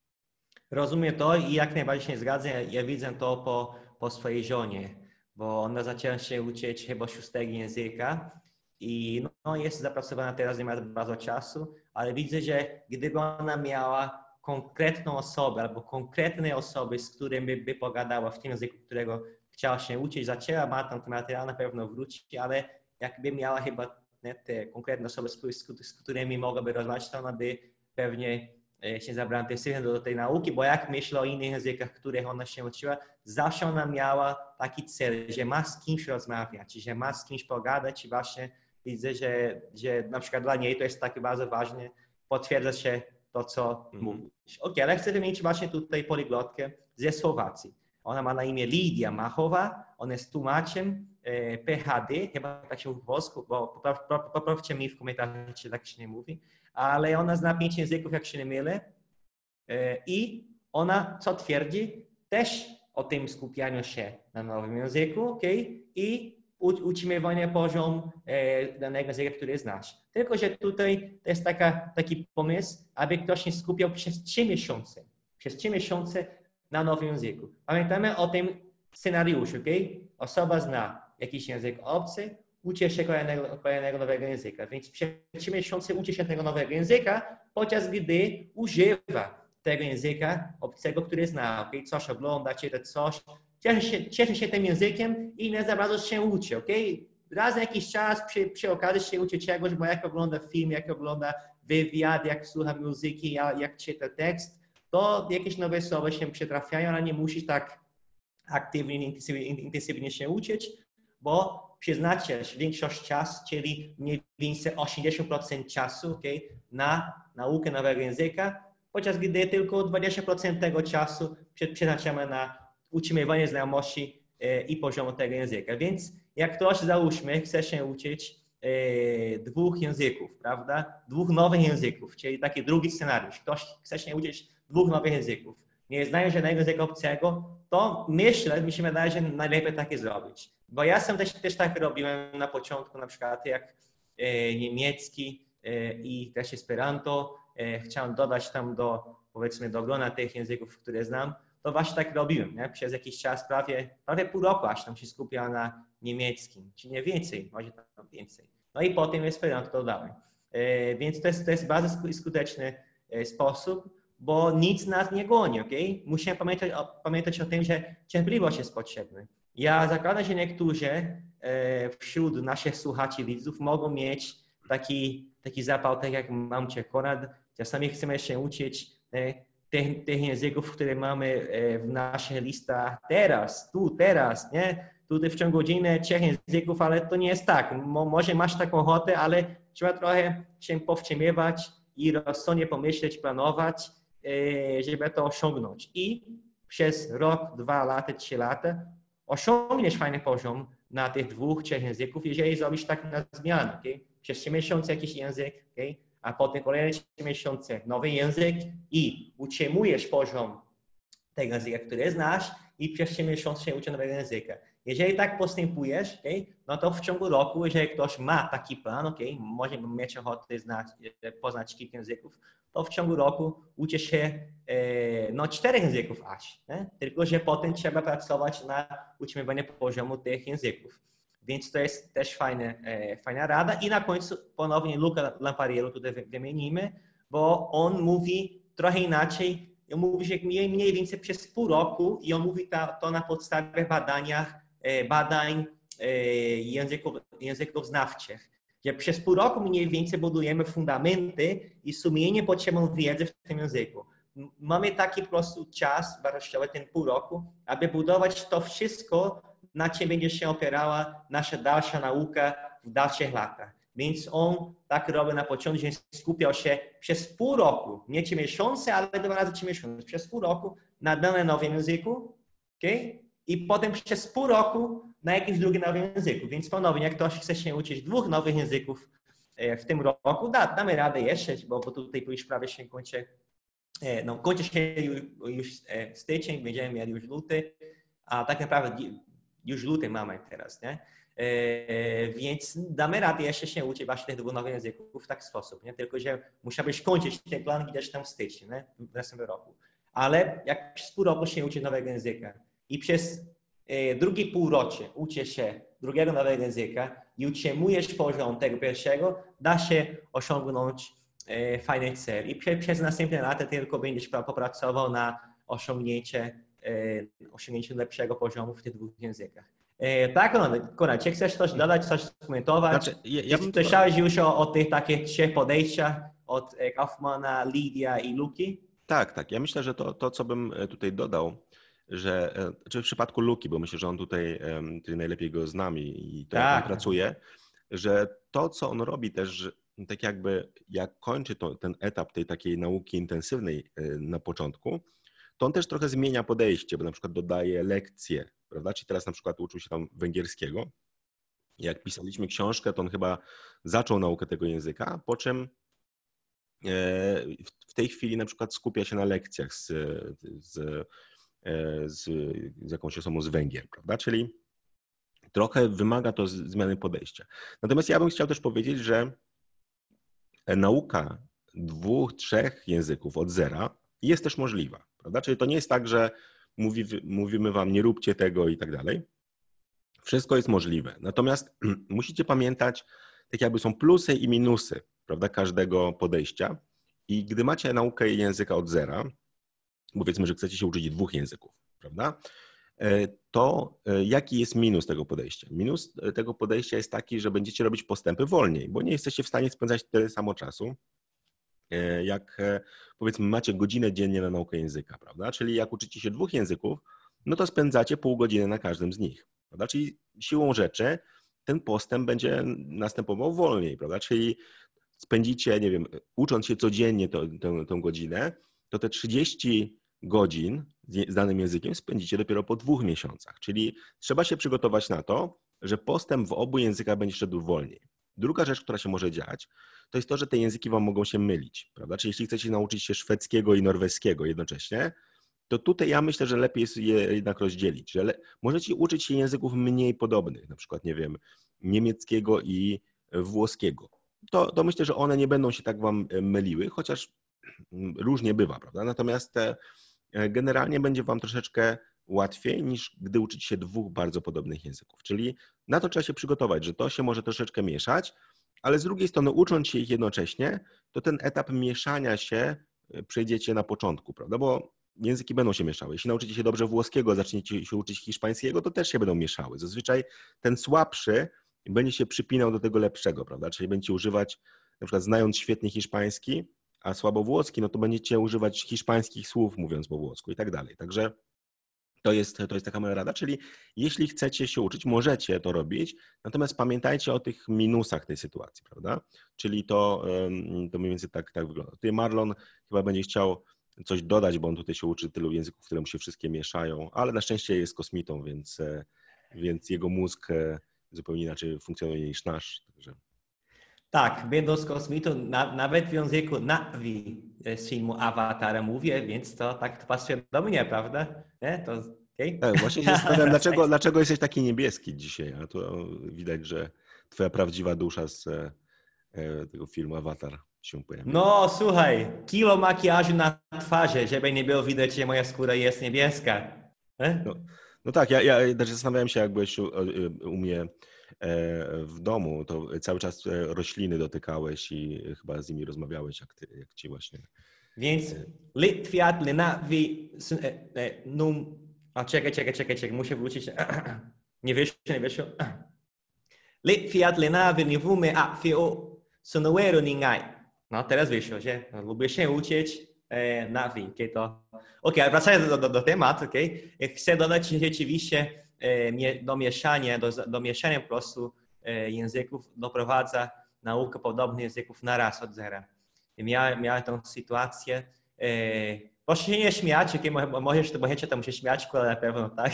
Rozumiem to i jak najbardziej się zgadzam. Ja, widzę to po, po swojej żonie, bo ona zaczęła się uczyć chyba szóstego języka i no, jest zapracowana teraz, nie ma bardzo czasu, ale widzę, że gdyby ona miała konkretną osobę albo konkretne osoby, z którymi by pogadała w tym języku, którego chciała się uczyć, zaczęła ma ten materiał, na pewno wróci, ale jakby miała chyba te konkretne osoby, z, którymi mogłaby rozmawiać, to ona by pewnie się zabrała intensywnie do, do tej nauki, bo jak myślę o innych językach, których ona się uczyła, zawsze ona miała taki cel, że ma z kimś rozmawiać, że ma z kimś pogadać i właśnie widzę, że, że na przykład dla niej to jest takie bardzo ważne, potwierdza się to, co mm. mówisz. Ok, ale chcę wymienić właśnie tutaj poliglotkę ze Słowacji. Ona ma na imię Lidia Machowa, ona jest tłumaczem e, PHD, chyba tak się w polsku, bo poprawcie mi w komentarzach, czy tak się nie mówi, ale ona zna pięć języków, jak się nie mylę. E, I ona, co twierdzi, też o tym skupianiu się na nowym języku, ok? I utrzymywanie poziom e, danego języka, który znasz. Tylko, że tutaj to jest taka, taki pomysł, aby ktoś się skupiał przez trzy miesiące. Przez trzy miesiące na nowym języku. Pamiętamy o tym scenariuszu, ok? Osoba zna jakiś język obcy, uczy się kolejnego, kolejnego nowego języka. Więc przez trzy miesiące uczy się tego nowego języka, podczas gdy używa tego języka obcego, który zna, ok? Coś ogląda, czyta coś, cieszy się, cieszy się tym językiem i nie za bardzo się uczy, ok? Raz na jakiś czas przy, przy okazji się uczy czegoś, bo jak ogląda film, jak ogląda wywiad, jak słucha muzyki, jak, jak czyta tekst, to jakieś nowe słowa się przytrafiają, ale nie musisz tak aktywnie, intensywnie, intensywnie się uczyć, bo przeznaczysz większość czasu, czyli mniej więcej 80% czasu okay, na naukę nowego języka, podczas gdy tylko 20% tego czasu przeznaczamy na utrzymywanie znajomości e, i poziomu tego języka. Więc jak ktoś, załóżmy, chce się uczyć e, dwóch języków, prawda? Dwóch nowych języków, czyli taki drugi scenariusz. Ktoś chce się uczyć dwóch nowych języków. Nie znają żadnego języka obcego, to myślę, mi się wydaje, że najlepiej takie zrobić. Bo ja sam też, też tak robiłem na początku, na przykład jak e, niemiecki e, i też Esperanto. E, chciałem dodać tam do, powiedzmy, do grona tych języków, które znam, to właśnie tak robiłem. Nie? Przez jakiś czas, prawie, prawie pół roku, aż tam się skupiałem na niemieckim, czy nie więcej, może tam więcej. No i potem Esperanto dodałem. Więc to jest, to jest bardzo skuteczny sposób, bo nic nas nie goni, ok? Musimy pamiętać o, pamiętać o tym, że cierpliwość jest potrzebna. Ja zakładam, że niektórzy e, wśród naszych słuchaczy, widzów mogą mieć taki, taki zapał, tak jak mam cię Konrad, czasami chcemy się uczyć tych, tych języków, które mamy e, w naszych listach teraz, tu, teraz, nie? Tutaj w ciągu godziny trzech języków, ale to nie jest tak. Mo, może masz taką ochotę, ale trzeba trochę się powstrzymywać i rozsądnie pomyśleć, planować, e, żeby to osiągnąć. I przez rok, dwa lata, trzy lata osiągniesz fajny poziom na tych dwóch, trzech języków, jeżeli zrobisz tak na zmianę. Okay? Przez trzy miesiące jakiś język, okay? a potem kolejne miesiące nowy język i utrzymujesz poziom tego języka, który znasz i przez 3 miesiące się uczy nowego języka. Jeżeli tak postępujesz, okay, no to w ciągu roku, jeżeli ktoś ma taki plan, okay, może mieć ochotę znać, poznać kilka języków, to w ciągu roku uczy się e, no, czterech języków aż. Nie? Tylko, że potem trzeba pracować na utrzymywaniu poziomu tych języków. Więc to jest też fajne, e, fajna rada. I na końcu ponownie Luca Lampariello tutaj wymienimy, bo on mówi trochę inaczej. On mówi, że mniej, mniej więcej przez pół roku i on mówi to, to na podstawie badaniach, e, badań e, języków, języków znawczych. Że przez pół roku mniej więcej budujemy fundamenty i sumienie potrzebną wiedzy w tym języku. Mamy taki po prostu czas wartościowy, ten pół roku, aby budować to wszystko na czym będzie się opierała nasza dalsza nauka w dalszych latach. Więc on tak robi na początku, że skupiał się przez pół roku, nie trzy miesiące, ale dwa razy trzy miesiące, przez pół roku na danym nowym języku, okay? I potem przez pół roku na jakimś drugim nowym języku. Więc ponownie, jak ktoś chce się uczyć dwóch nowych języków e, w tym roku, da, damy radę jeszcze, bo, bo tutaj już prawie się kończy, e, no kończy się już, już e, styczeń, będziemy mieli już luty, a tak naprawdę już luty mamy teraz, nie? E, więc damy radę jeszcze się uczyć właśnie tych dwóch nowych języków w taki sposób, nie? Tylko, że musiałbyś kończyć ten plan widać tam w styczniu, nie? w następnym roku. Ale jak przez pół roku się uczysz nowego języka i przez e, drugie półrocze uczysz się drugiego nowego języka i utrzymujesz poziom tego pierwszego, da się osiągnąć e, fajny cel i prze, przez następne lata tylko będziesz popracował na osiągnięcie, e, osiągnięcie lepszego poziomu w tych dwóch językach. Tak, Konrad, czy chcesz coś dodać, coś skomentować? Znaczy, ja, ja bym... Słyszałeś już o, o tych takich trzech podejściach od Kaufmana, Lidia i Luki? Tak, tak. Ja myślę, że to, to co bym tutaj dodał, że czy znaczy w przypadku Luki, bo myślę, że on tutaj, tutaj najlepiej go z nami i to tak. pracuje, że to, co on robi też, tak jakby jak kończy to, ten etap tej takiej nauki intensywnej na początku, to on też trochę zmienia podejście, bo na przykład dodaje lekcje, prawda? Czyli teraz na przykład uczył się tam węgierskiego. Jak pisaliśmy książkę, to on chyba zaczął naukę tego języka, po czym e, w tej chwili na przykład skupia się na lekcjach z, z, e, z, z jakąś osobą z Węgier, prawda? Czyli trochę wymaga to zmiany podejścia. Natomiast ja bym chciał też powiedzieć, że nauka dwóch, trzech języków od zera jest też możliwa. Prawda? Czyli to nie jest tak, że mówi, mówimy wam, nie róbcie tego i tak dalej. Wszystko jest możliwe. Natomiast musicie pamiętać, tak jakby są plusy i minusy prawda, każdego podejścia. I gdy macie naukę języka od zera, powiedzmy, że chcecie się uczyć dwóch języków, prawda? E, to e, jaki jest minus tego podejścia? Minus tego podejścia jest taki, że będziecie robić postępy wolniej, bo nie jesteście w stanie spędzać tyle samo czasu, E, jak e, powiedzmy macie godzinę dziennie na naukę języka, prawda? Czyli jak uczycie się dwóch języków, no to spędzacie pół godziny na każdym z nich, prawda? Czyli siłą rzeczy ten postęp będzie następował wolniej, prawda? Czyli spędzicie, nie wiem, ucząc się codziennie tę, tę godzinę, to te 30 godzin z danym językiem spędzicie dopiero po dwóch miesiącach. Czyli trzeba się przygotować na to, że postęp w obu językach będzie szedł wolniej. Druga rzecz, która się może dziać, to jest to, że te języki wam mogą się mylić, prawda? Czyli jeśli chcecie nauczyć się szwedzkiego i norweskiego jednocześnie, to tutaj ja myślę, że lepiej jest je jednak rozdzielić, że możecie uczyć się języków mniej podobnych, na przykład, nie wiem, niemieckiego i włoskiego. To, to myślę, że one nie będą się tak wam myliły, chociaż różnie bywa, prawda? Natomiast e, generalnie będzie wam troszeczkę łatwiej niż gdy uczyć się dwóch bardzo podobnych języków. Czyli na to trzeba się przygotować, że to się może troszeczkę mieszać, ale z drugiej strony ucząc się ich jednocześnie, to ten etap mieszania się e, przejdziecie na początku, prawda? Bo języki będą się mieszały. Jeśli nauczycie się dobrze włoskiego, zaczniecie się uczyć hiszpańskiego, to też się będą mieszały. Zazwyczaj ten słabszy będzie się przypinał do tego lepszego, prawda? Czyli będziecie używać, na przykład znając świetnie hiszpański, a słabo włoski, no to będziecie używać hiszpańskich słów mówiąc po włosku i tak dalej. Także to jest, to jest taka moja rada, czyli jeśli chcecie się uczyć, możecie to robić, natomiast pamiętajcie o tych minusach tej sytuacji, prawda? Czyli to, to mniej więcej tak, tak wygląda. Tutaj Marlon chyba będzie chciał coś dodać, bo on tutaj się uczy tylu języków, które mu się wszystkie mieszają, ale na szczęście jest kosmitą, więc, e, więc jego mózg e, zupełnie inaczej funkcjonuje niż nasz. Także... Tak, będąc kosmitą, na, nawet w języku Navi z filmu Avatar mówię, więc to tak to pasuje do mnie, prawda? Nie? To, okay? Tak, właśnie się zastanawiam, dlaczego, dlaczego jesteś taki niebieski dzisiaj, a to widać, że twoja prawdziwa dusza z e, tego filmu Avatar się pojawia. No, słuchaj, kilo makijażu na twarzy, żeby nie było widać, że moja skóra jest niebieska. No, no, tak, ja, ja też zastanawiałem się, jak byłeś u, u mnie E, w domu, to cały czas e, rośliny dotykałeś i chyba z nimi rozmawiałeś, jak, ty, jak ci właśnie. Więc e, Litwiat Lenavi num... A czekaj, czekaj, czekaj, czekaj, muszę wrócić. Nie wyszło, nie wyszło. Litwiat Lenavi nivume a fio sonoero ningai. No teraz wyszło, że lubię się uczyć navi, okay, to... Ok, wracając do, do, do tematu, okay? Chcę dodać rzeczywiście E, do mieszania, do, do mieszania po prostu e, języków doprowadza naukę podobnych języków na raz od zera. Miałem, miałem tą sytuację. E, proszę się nie śmiać, okay? możesz, to możecie tam się śmiać, ale na pewno tak.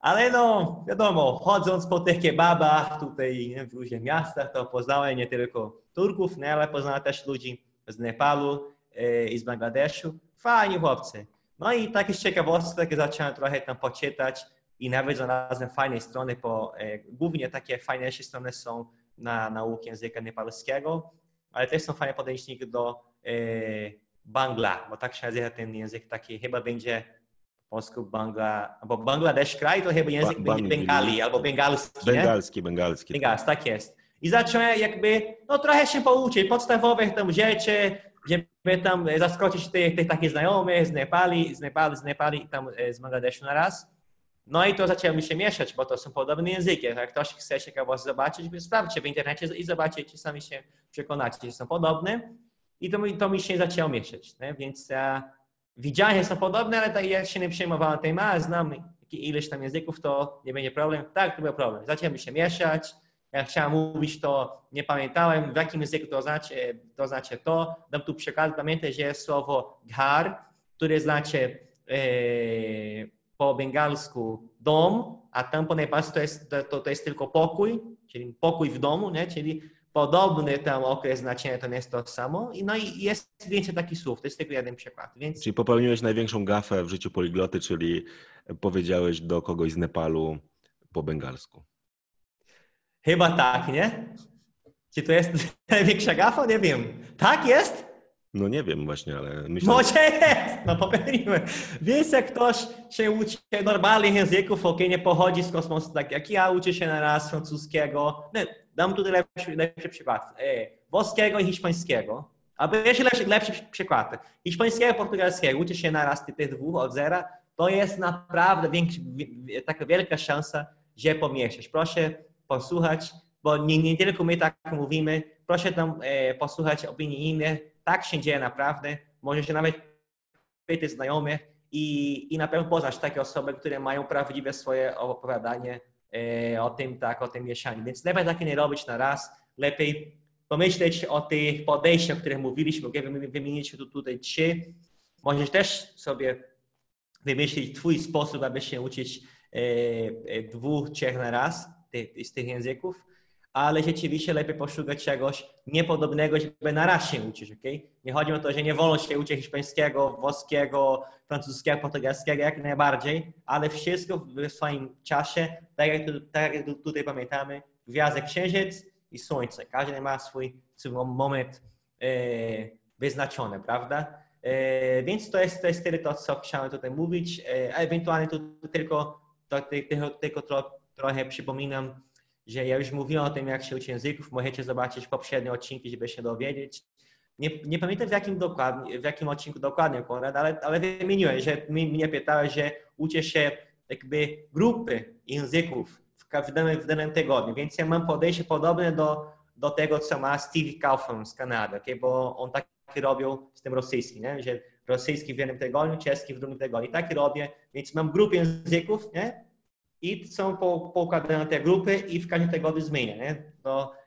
Ale no, wiadomo, chodząc po tych kebabach tutaj w różnych miastach, to poznałem nie tylko Turków, no, ale poznałem też ludzi z Nepalu i z Bangladeszu. Fajni chłopcy. No i takie ciekawostek zacząłem trochę tam poczytać i nawet znalazłem fajne strony, bo e, głównie takie fajniejsze strony są na naukę języka nepalskiego, ale też są fajne podejścia do e, Bangla, bo tak się nazywa ten język taki, chyba będzie po polsku Bangla, bo Bangladesz kraj to chyba język ba, będzie bengali albo bengalski, Bengalski, bengalski. Bengalski, tak jest. I zacząłem jakby, no trochę się pouczyć, podstawowych tam rzeczy, żeby tam zaskoczyć tych, tych takich znajomych z Nepali, z Nepali, z Nepali i tam z Bangladeszu na raz. No i to zaczęło się mieszać, bo to są podobne języki. Jak ktoś chce się kogoś zobaczyć, sprawdźcie w internecie i zobaczycie, sami się przekonacie, że są podobne. I to, to mi się zaczęło mieszać. Nie? Więc ja widziałem, że są podobne, ale tak ja się nie przejmowałem tym, a znam ileś tam języków, to nie będzie problem. Tak, to był problem. Zaczęły się mieszać. Jak chciałem mówić, to nie pamiętałem, w jakim języku to znaczy to. Znaczy to. Dam tu przykład. Pamiętaj, że jest słowo ghar, które znaczy e, po bengalsku dom, a tam po nepalsku to jest, to, to jest tylko pokój, czyli pokój w domu, nie? czyli podobny tam okres znaczenia to nie jest to samo. No i jest więcej takich słów, to jest tylko jeden przykład. Więc... Czyli popełniłeś największą gafę w życiu poligloty, czyli powiedziałeś do kogoś z Nepalu po bengalsku. Chyba tak, nie? Czy to jest największa gafa? Nie wiem. Tak jest? No nie wiem właśnie, ale myślę... Może jest! No popełniłem. Więc jak ktoś się uczy normalnych języków, ok, nie pochodzi z kosmosu, tak jak ja uczę się na raz francuskiego, nie, dam tutaj lepszy, lepszy przykład. E, włoskiego i hiszpańskiego. Albo jeszcze lepszy, lepszy przykład. Hiszpańskiego i portugalskiego uczę się na raz tych dwóch od zera. To jest naprawdę większy, taka wielka szansa, że pomieszasz. Proszę posłuchać, bo nie, nie tylko my tak mówimy. Proszę tam e, posłuchać opinii innych. Tak się dzieje naprawdę. Może się nawet pytać znajomych i, i na pewno poznać takie osoby, które mają prawdziwe swoje opowiadanie e, o tym, tak, o tym mieszaniu. Więc lepiej takie nie robić na raz. Lepiej pomyśleć o tych podejściach, o których mówiliśmy. Wymieniliśmy tu, tutaj trzy. Możesz też sobie wymyślić twój sposób, aby się uczyć e, e, dwóch, trzech na raz z tych języków, ale rzeczywiście lepiej poszukać czegoś niepodobnego, żeby na raz się uczyć, ok? Nie chodzi o to, że nie wolno się uczyć hiszpańskiego, włoskiego, francuskiego, portugalskiego, jak najbardziej, ale wszystko w swoim czasie, tak jak, tak jak tutaj pamiętamy, gwiazdę księżyc i słońce. Każdy ma swój, swój moment e, wyznaczony, prawda? E, więc to jest, to jest tyle to, co chciałem tutaj mówić, e, ewentualnie tu tylko, to, tylko, tylko tro, trochę przypominam, że ja już mówiłem o tym, jak się uczy języków, możecie zobaczyć poprzednie odcinki, żeby się dowiedzieć. Nie, nie pamiętam w jakim, dokładnie, w jakim odcinku dokładnie, Konrad, ale, ale wymieniłem, że mnie pytałeś, że uczy się jakby grupy języków w danym, w danym tygodniu, więc ja mam podejście podobne do, do tego, co ma Steve Kaufman z Kanady, okay? bo on tak robił z tym rosyjskim, nie? że rosyjski w jednym tygodniu, czeski w drugim tygodniu. Tak robię, więc mam grupę języków, nie? I są poukładane te grupy i w każdym tygodniu zmienia, nie? To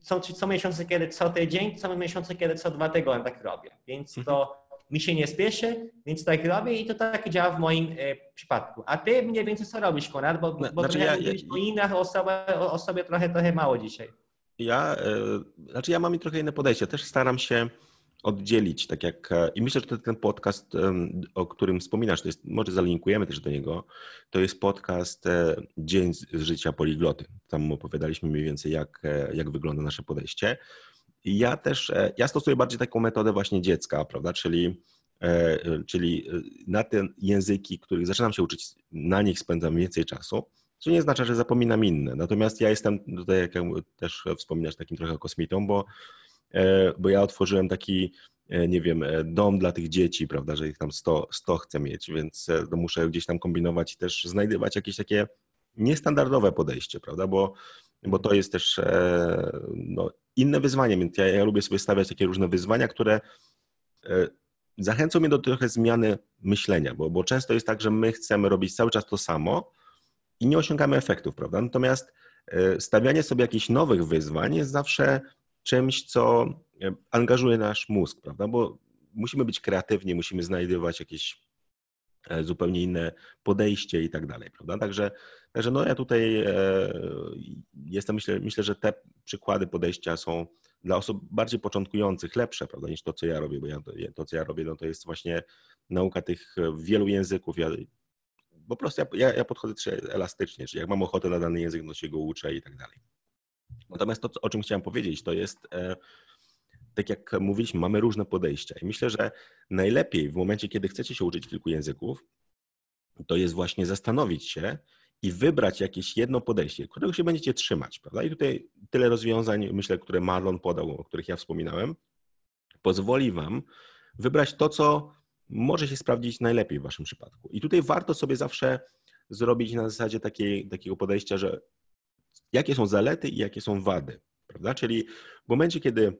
są co miesiące, kiedy co tydzień, co miesiące, kiedy co dwa tygodnie tak robię. Więc to mhm. mi się nie spieszy, więc tak robię i to tak działa w moim e, przypadku. A ty mniej więcej co robisz, Konrad? Bo, bo znaczy ja, ja, o innych osobach, o sobie trochę, trochę mało dzisiaj. Ja, e, znaczy ja mam trochę inne podejście. Też staram się oddzielić, tak jak e, i myślę, że ten podcast, o którym wspominasz, to jest, może zalinkujemy też do niego, to jest podcast e, Dzień z życia poligloty. Tam opowiadaliśmy mniej więcej, jak, e, jak wygląda nasze podejście. I ja też, ja stosuję bardziej taką metodę właśnie dziecka, prawda, czyli, czyli na te języki, których zaczynam się uczyć, na nich spędzam więcej czasu, co nie znaczy, że zapominam inne. Natomiast ja jestem tutaj, jak też wspominasz, takim trochę kosmitą, bo bo ja otworzyłem taki, e, nie wiem, e, dom dla tych dzieci, prawda, że ich tam 100, 100 chcę mieć, więc muszę gdzieś tam kombinować i też znajdywać jakieś takie niestandardowe podejście, prawda, bo, bo to jest też no, inne wyzwanie, więc ja, ja lubię sobie stawiać takie różne wyzwania, które zachęcą mnie do trochę zmiany myślenia, bo, bo często jest tak, że my chcemy robić cały czas to samo i nie osiągamy efektów, prawda, natomiast stawianie sobie jakichś nowych wyzwań jest zawsze czymś, co e, angażuje nasz mózg, prawda? Bo musimy być kreatywni, musimy znajdować jakieś e, zupełnie inne podejście i tak dalej, prawda? Także, także no ja tutaj e, jestem, myślę, myślę, że te przykłady podejścia są dla osób bardziej początkujących lepsze, prawda, niż to, co ja robię, bo ja, to, co ja robię, no to jest właśnie nauka tych wielu języków. Ja, po prostu ja, ja podchodzę elastycznie, czyli jak mam ochotę na dany język, no się go uczę i tak dalej. Natomiast to, o czym chciałem powiedzieć, to jest, e, tak jak mówiliśmy, mamy różne podejścia i myślę, że najlepiej w momencie, kiedy chcecie się uczyć kilku języków, to jest właśnie zastanowić się i wybrać jakieś jedno podejście, którego się będziecie trzymać, prawda? I tutaj tyle rozwiązań, myślę, które Marlon podał, o których ja wspominałem, pozwoli Wam wybrać to, co może się sprawdzić najlepiej w Waszym przypadku. I tutaj warto sobie zawsze zrobić na zasadzie takiej, takiego podejścia, że jakie są zalety i jakie są wady, prawda? Czyli w momencie, kiedy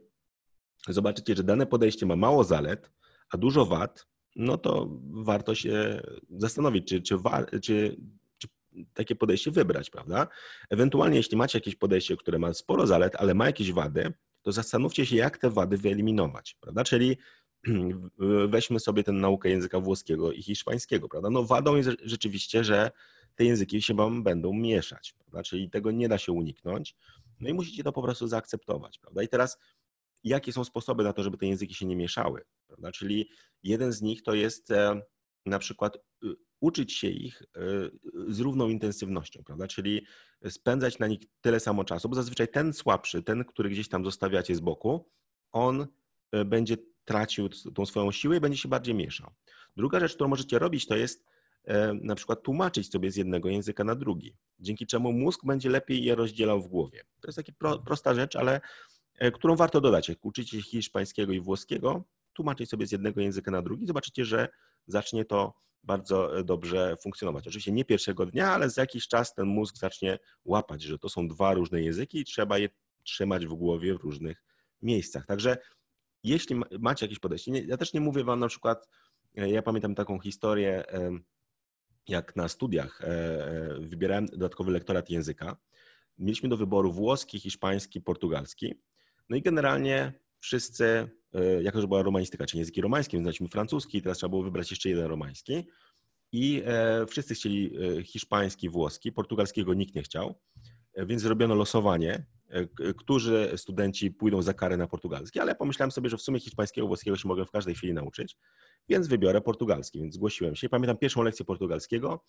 zobaczycie, że dane podejście ma mało zalet, a dużo wad, no to warto się zastanowić, czy, czy, czy, czy takie podejście wybrać, prawda? Ewentualnie, jeśli macie jakieś podejście, które ma sporo zalet, ale ma jakieś wady, to zastanówcie się, jak te wady wyeliminować, prawda? Czyli weźmy sobie tę naukę języka włoskiego i hiszpańskiego, prawda? No wadą jest rzeczywiście, że te języki się wam będą mieszać, prawda? Czyli tego nie da się uniknąć. No i musicie to po prostu zaakceptować, prawda? I teraz jakie są sposoby na to, żeby te języki się nie mieszały, prawda? Czyli jeden z nich to jest e, na przykład y, uczyć się ich y, z równą intensywnością, prawda? Czyli spędzać na nich tyle samo czasu, bo zazwyczaj ten słabszy, ten, który gdzieś tam zostawiacie z boku, on y, będzie tracił tą swoją siłę i będzie się bardziej mieszał. Druga rzecz, którą możecie robić, to jest e, na przykład tłumaczyć sobie z jednego języka na drugi, dzięki czemu mózg będzie lepiej je rozdzielał w głowie. To jest taka pro, prosta rzecz, ale e, którą warto dodać. Jak uczycie się hiszpańskiego i włoskiego, tłumaczyć sobie z jednego języka na drugi, zobaczycie, że zacznie to bardzo e, dobrze funkcjonować. Oczywiście nie pierwszego dnia, ale za jakiś czas ten mózg zacznie łapać, że to są dwa różne języki i trzeba je trzymać w głowie w różnych miejscach. Także jeśli macie jakieś podejście, ja też nie mówię wam na przykład, e, ja pamiętam taką historię, jak na studiach e, e, wybierałem dodatkowy lektorat języka. Mieliśmy do wyboru włoski, hiszpański, portugalski. No i generalnie wszyscy, jako że była romanistyka, czyli języki romańskie, więc znaliśmy francuski, teraz trzeba było wybrać jeszcze jeden romański. I wszyscy chcieli hiszpański, włoski, portugalskiego nikt nie chciał, więc zrobiono losowanie E, którzy studenci pójdą za karę na portugalski, ale pomyślałem sobie, że w sumie hiszpańskiego, włoskiego się mogę w każdej chwili nauczyć, więc wybiorę portugalski, więc zgłosiłem się. Pamiętam pierwszą lekcję portugalskiego,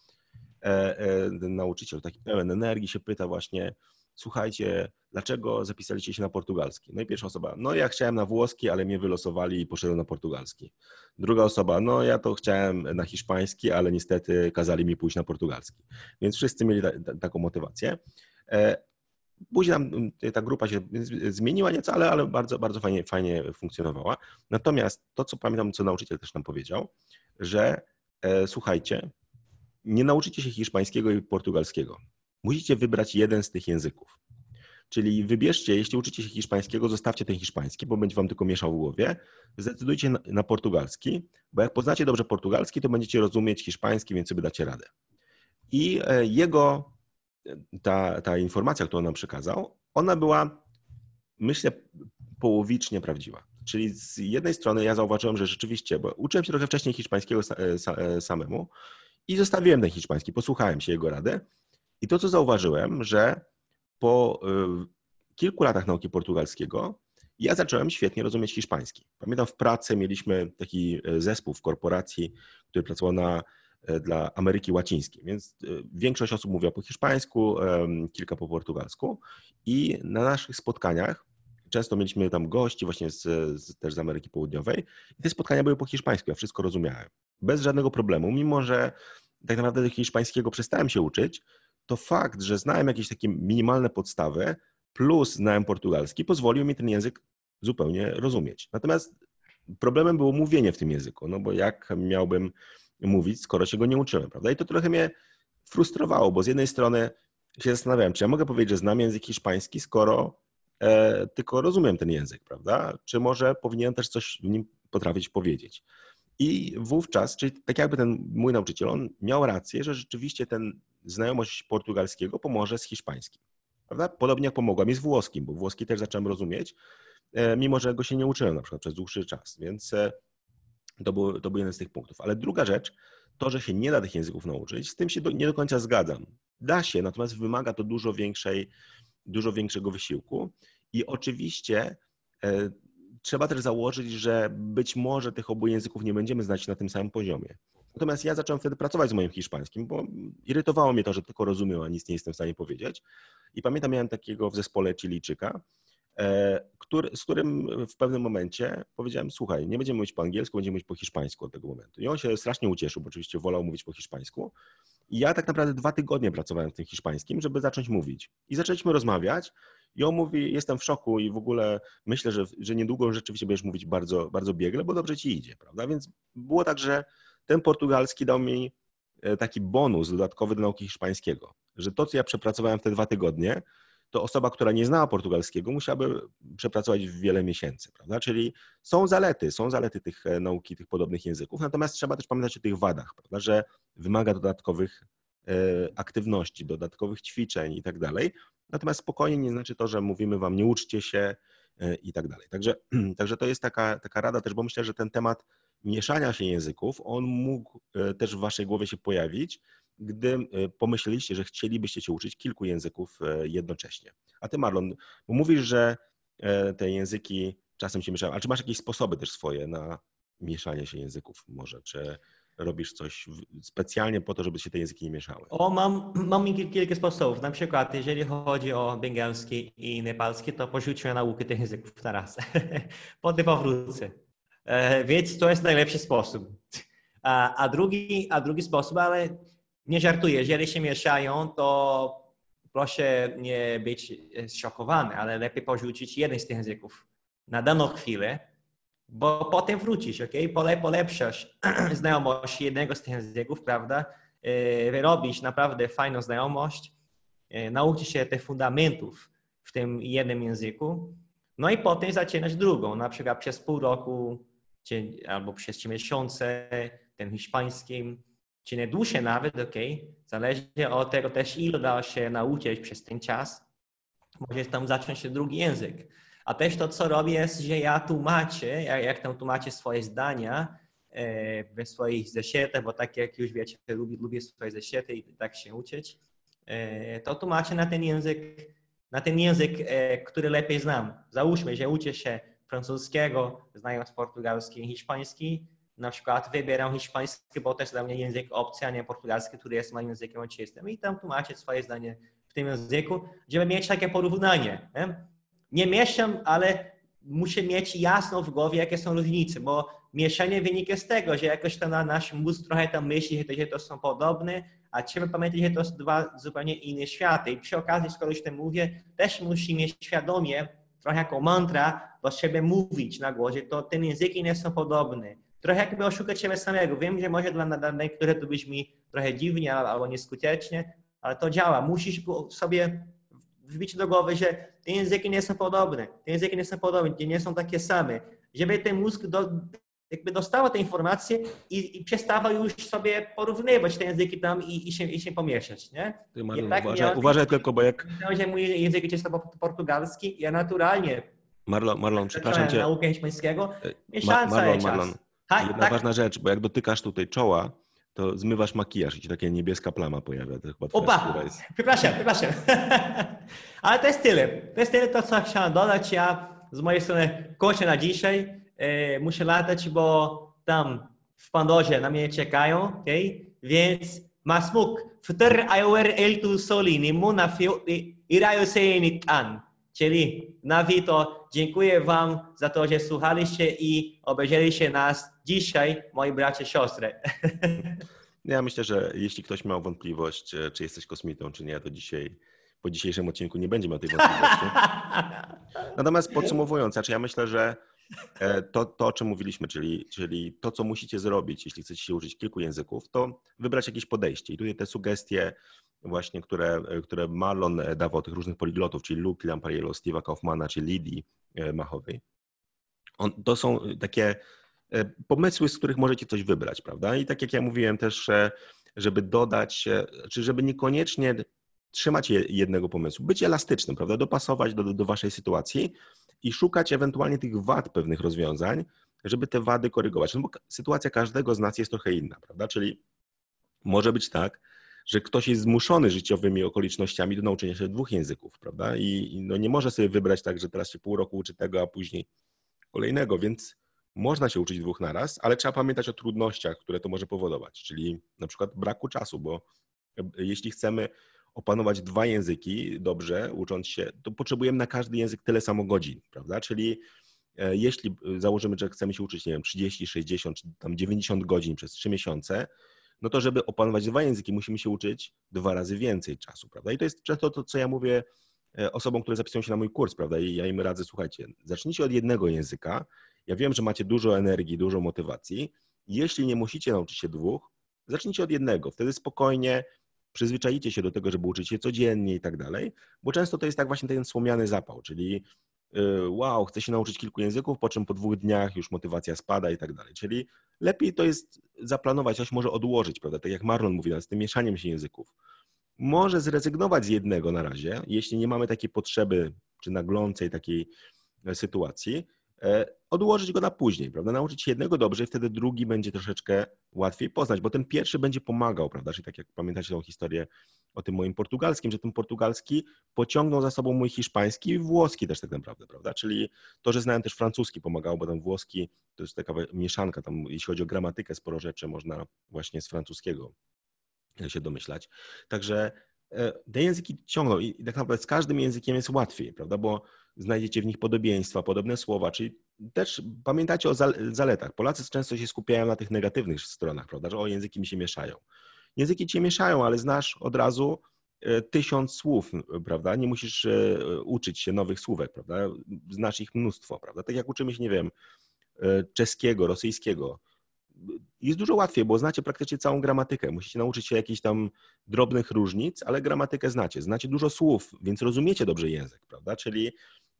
e, e, nauczyciel taki pełen energii się pyta właśnie, słuchajcie, dlaczego zapisaliście się na portugalski? No i pierwsza osoba, no ja chciałem na włoski, ale mnie wylosowali i poszedłem na portugalski. Druga osoba, no ja to chciałem na hiszpański, ale niestety kazali mi pójść na portugalski. Więc wszyscy mieli ta, ta, taką motywację. Później tam mm, ta grupa się zmieniła nieco, ale, ale bardzo, bardzo fajnie, fajnie funkcjonowała. Natomiast to, co pamiętam, co nauczyciel też nam powiedział, że e, słuchajcie, nie nauczycie się hiszpańskiego i portugalskiego. Musicie wybrać jeden z tych języków. Czyli wybierzcie, jeśli uczycie się hiszpańskiego, zostawcie ten hiszpański, bo będzie wam tylko mieszał w głowie. Zdecydujcie na, na portugalski, bo jak poznacie dobrze portugalski, to będziecie rozumieć hiszpański, więc sobie dacie radę. I e, jego ta, ta informacja, którą nam przekazał, ona była, myślę, połowicznie prawdziwa. Czyli z jednej strony ja zauważyłem, że rzeczywiście, bo uczyłem się trochę wcześniej hiszpańskiego e, e, samemu i zostawiłem ten hiszpański, posłuchałem się jego rady i to, co zauważyłem, że po e, kilku latach nauki portugalskiego ja zacząłem świetnie rozumieć hiszpański. Pamiętam w pracy mieliśmy taki zespół w korporacji, który pracował na dla Ameryki Łacińskiej. Więc e, większość osób mówiła po hiszpańsku, kilka po portugalsku i na naszych spotkaniach często mieliśmy tam gości właśnie z, z, też z Ameryki Południowej i te spotkania były po hiszpańsku, ja wszystko rozumiałem. Bez żadnego problemu, mimo że tak naprawdę hiszpańskiego przestałem się uczyć, to fakt, że znałem jakieś takie minimalne podstawy plus znałem portugalski, pozwolił mi ten język zupełnie rozumieć. Natomiast problemem było mówienie w tym języku, no bo jak miałbym mówić, skoro się go nie uczyłem, prawda? I to trochę mnie frustrowało, bo z jednej strony się zastanawiałem, czy ja mogę powiedzieć, że znam język hiszpański, skoro e, tylko rozumiem ten język, prawda? Czy może powinienem też coś w nim potrafić powiedzieć? I wówczas, czyli tak jakby ten mój nauczyciel, on miał rację, że rzeczywiście ten znajomość portugalskiego pomoże z hiszpańskim. Prawda? Podobnie jak pomogła mi z włoskim, bo włoski też zacząłem rozumieć, e, mimo że go się nie uczyłem na przykład przez dłuższy czas. Więc e, to był, to był jeden z tych punktów. Ale druga rzecz, to, że się nie da tych języków nauczyć, z tym się do, nie do końca zgadzam. Da się, natomiast wymaga to dużo większej, dużo większego wysiłku. I oczywiście e, trzeba też założyć, że być może tych obu języków nie będziemy znać na tym samym poziomie. Natomiast ja zacząłem wtedy pracować z moim hiszpańskim, bo irytowało mnie to, że tylko rozumiem, a nic nie jestem w stanie powiedzieć. I pamiętam, miałem takiego w zespole Chilijczyka, który, z którym w pewnym momencie powiedziałem, słuchaj, nie będziemy mówić po angielsku, będziemy mówić po hiszpańsku od tego momentu. I on się strasznie ucieszył, bo oczywiście wolał mówić po hiszpańsku. I ja tak naprawdę dwa tygodnie pracowałem w tym hiszpańskim, żeby zacząć mówić. I zaczęliśmy rozmawiać i on mówi, jestem w szoku i w ogóle myślę, że, że niedługo rzeczywiście będziesz mówić bardzo, bardzo biegle, bo dobrze ci idzie, prawda? Więc było tak, że ten portugalski dał mi e, taki bonus dodatkowy do nauki hiszpańskiego, że to, co ja przepracowałem w te dwa tygodnie, to osoba, która nie znała portugalskiego, musiałaby przepracować wiele miesięcy, prawda? Czyli są zalety, są zalety tych e, nauki, tych podobnych języków, natomiast trzeba też pamiętać o tych wadach, prawda? Że wymaga dodatkowych e, aktywności, dodatkowych ćwiczeń i tak dalej. Natomiast spokojnie nie znaczy to, że mówimy wam nie uczcie się e, i tak dalej. Także, także to jest taka, taka rada też, bo myślę, że ten temat mieszania się języków, on mógł też w waszej głowie się pojawić, gdy e, pomyśleliście, że chcielibyście się uczyć kilku języków e, jednocześnie. A ty, Marlon, mówisz, że e, te języki czasem się mieszają, ale czy masz jakieś sposoby też swoje na mieszanie się języków może, czy robisz coś specjalnie po to, żeby się te języki nie mieszały? O, mam, mam kilka sposobów. Na przykład, jeżeli chodzi o bengalski i nepalski, to porzuciłem naukę tych języków teraz. Potem powrócę. Więc to jest najlepszy sposób. A, a, drugi, a drugi sposób, ale nie żartuję, jeżeli się mieszają, to proszę nie być zszokowany, ale lepiej porzucić jeden z tych języków na daną chwilę, bo potem wrócisz, ok? Pole, polepszasz znajomość jednego z tych języków, prawda? E, wyrobisz naprawdę fajną znajomość, e, nauczysz się tych fundamentów w tym jednym języku, no i potem zaczynasz drugą, na przykład przez pół roku albo przez trzy miesiące, tym hiszpańskim, czy nie dłuższe nawet, ok? Zależy od tego też, ile udało się nauczyć przez ten czas. Może tam zacząć drugi język. A też to, co robię, jest, że ja tłumaczę, jak, jak tam tłumaczę swoje zdania e, we swoich zeszytach, bo tak jak już wiecie, lubię, lubię swoje zeszyty i tak się uczyć, e, to tłumaczę na ten język, na ten język, e, który lepiej znam. Załóżmy, że uczę się francuskiego, znając portugalski i hiszpański, na przykład wybieram hiszpański, bo jest dla mnie język obcy, a nie portugalski, który jest moim językiem ojczystym i tam tłumaczę swoje zdanie w tym języku, żeby mieć takie porównanie. Nie, nie mieszam, ale muszę mieć jasno w głowie, jakie są różnice, bo mieszanie wynika z tego, że jakoś to na nasz mózg trochę tam myśli, że to, są podobne, a trzeba pamiętać, że to są dwa zupełnie inne światy. I przy okazji, skoro już mówię, też musi mieć świadomie, trochę jako mantra, do siebie mówić na głos, że to te języki nie są podobne trochę jakby oszukać siebie samego. Wiem, że może dla, niektórych to brzmi trochę dziwnie albo nieskutecznie, ale to działa. Musisz sobie wbić do głowy, że te języki nie są podobne, te języki nie są podobne, nie są takie same. Żeby ten mózg do, jakby dostała te informacje i, i przestała już sobie porównywać te języki tam i, i, się, i się pomieszać, nie? Ty, tak uważaj, uważaj tylko, bo jak... Że mój język jest portugalski, ja naturalnie Marlon, Marlon przepraszam cię. naukę hiszpańskiego, Ma, Marlon, Marlon. Tak, Jedna tak. ważna rzecz, bo jak dotykasz tutaj czoła, to zmywasz makijaż i ci taka niebieska plama pojawia. To chyba Opa, jest... przepraszam, przepraszam. Ale to jest tyle. To jest tyle to, co chciałem dodać. Ja z mojej strony kończę na dzisiaj. E, muszę latać, bo tam w Pandorze na mnie czekają, okay? więc masmuk, futer ayower el tu soli, ni muna fiu, irayo an. Czyli na Wito, dziękuję Wam za to, że słuchaliście i obejrzeliście nas dzisiaj, moi bracia, siostry. Ja myślę, że jeśli ktoś miał wątpliwość, e, czy jesteś kosmitą, czy nie, to dzisiaj po dzisiejszym odcinku nie będzie miał tej wątpliwości. Natomiast podsumowując, znaczy ja myślę, że e, to, to, o czym mówiliśmy, czyli, czyli to, co musicie zrobić, jeśli chcecie się uczyć kilku języków, to wybrać jakieś podejście. I tutaj te sugestie właśnie, które, które Marlon dawał tych różnych poliglotów, czyli Luke Lampariello, Steve'a Kaufmana czy Lidii e, Machowej. On, to są takie e, pomysły, z których możecie coś wybrać, prawda? I tak jak ja mówiłem też, żeby dodać, czy żeby niekoniecznie trzymać jednego pomysłu, być elastycznym, prawda? Dopasować do, do waszej sytuacji i szukać ewentualnie tych wad pewnych rozwiązań, żeby te wady korygować. No bo sytuacja każdego z nas jest trochę inna, prawda? Czyli może być tak, że ktoś jest zmuszony życiowymi okolicznościami do nauczenia się dwóch języków, prawda? I, no nie może sobie wybrać tak, że teraz się pół roku uczy tego, a później kolejnego, więc można się uczyć dwóch naraz, ale trzeba pamiętać o trudnościach, które to może powodować, czyli na przykład braku czasu, bo e, jeśli chcemy opanować dwa języki dobrze, ucząc się, to potrzebujemy na każdy język tyle samo godzin, prawda? Czyli e, jeśli założymy, że chcemy się uczyć, nie wiem, 30, 60 czy tam 90 godzin przez 3 miesiące, no to żeby opanować dwa języki, musimy się uczyć dwa razy więcej czasu, prawda? I to jest często to, co ja mówię e, osobom, które zapisują się na mój kurs, prawda? I ja im radzę, słuchajcie, zacznijcie od jednego języka. Ja wiem, że macie dużo energii, dużo motywacji. Jeśli nie musicie nauczyć się dwóch, zacznijcie od jednego. Wtedy spokojnie przyzwyczajicie się do tego, żeby uczyć się codziennie i tak dalej, bo często to jest tak właśnie ten słomiany zapał, czyli y, wow, chcę się nauczyć kilku języków, po czym po dwóch dniach już motywacja spada i tak dalej. Czyli lepiej to jest zaplanować, coś może odłożyć, prawda? Tak jak Marlon mówił, z tym mieszaniem się języków. Może zrezygnować z jednego na razie, jeśli nie mamy takiej potrzeby czy naglącej takiej e, sytuacji, odłożyć go na później, prawda? Nauczyć się jednego dobrze i wtedy drugi będzie troszeczkę łatwiej poznać, bo ten pierwszy będzie pomagał, prawda? Czyli tak jak pamiętacie tą historię o tym moim portugalskim, że ten portugalski pociągnął za sobą mój hiszpański i włoski też tak naprawdę, prawda? Czyli to, że znałem też francuski pomagało, bo ten włoski to jest taka mieszanka, tam jeśli chodzi o gramatykę, sporo rzeczy można właśnie z francuskiego się domyślać. Także e, te języki ciągną i tak naprawdę z każdym językiem jest łatwiej, prawda? Bo znajdziecie w nich podobieństwa, podobne słowa, czyli też pamiętacie o zaletach. Polacy często się skupiają na tych negatywnych stronach, prawda, że o języki mi się mieszają. Języki ci się mieszają, ale znasz od razu e, tysiąc słów, prawda? Nie musisz e, uczyć się nowych słówek, prawda? Znasz ich mnóstwo, prawda? Tak jak uczymy się, nie wiem, e, czeskiego, rosyjskiego, jest dużo łatwiej, bo znacie praktycznie całą gramatykę. Musicie nauczyć się jakichś tam drobnych różnic, ale gramatykę znacie. Znacie dużo słów, więc rozumiecie dobrze język, prawda? Czyli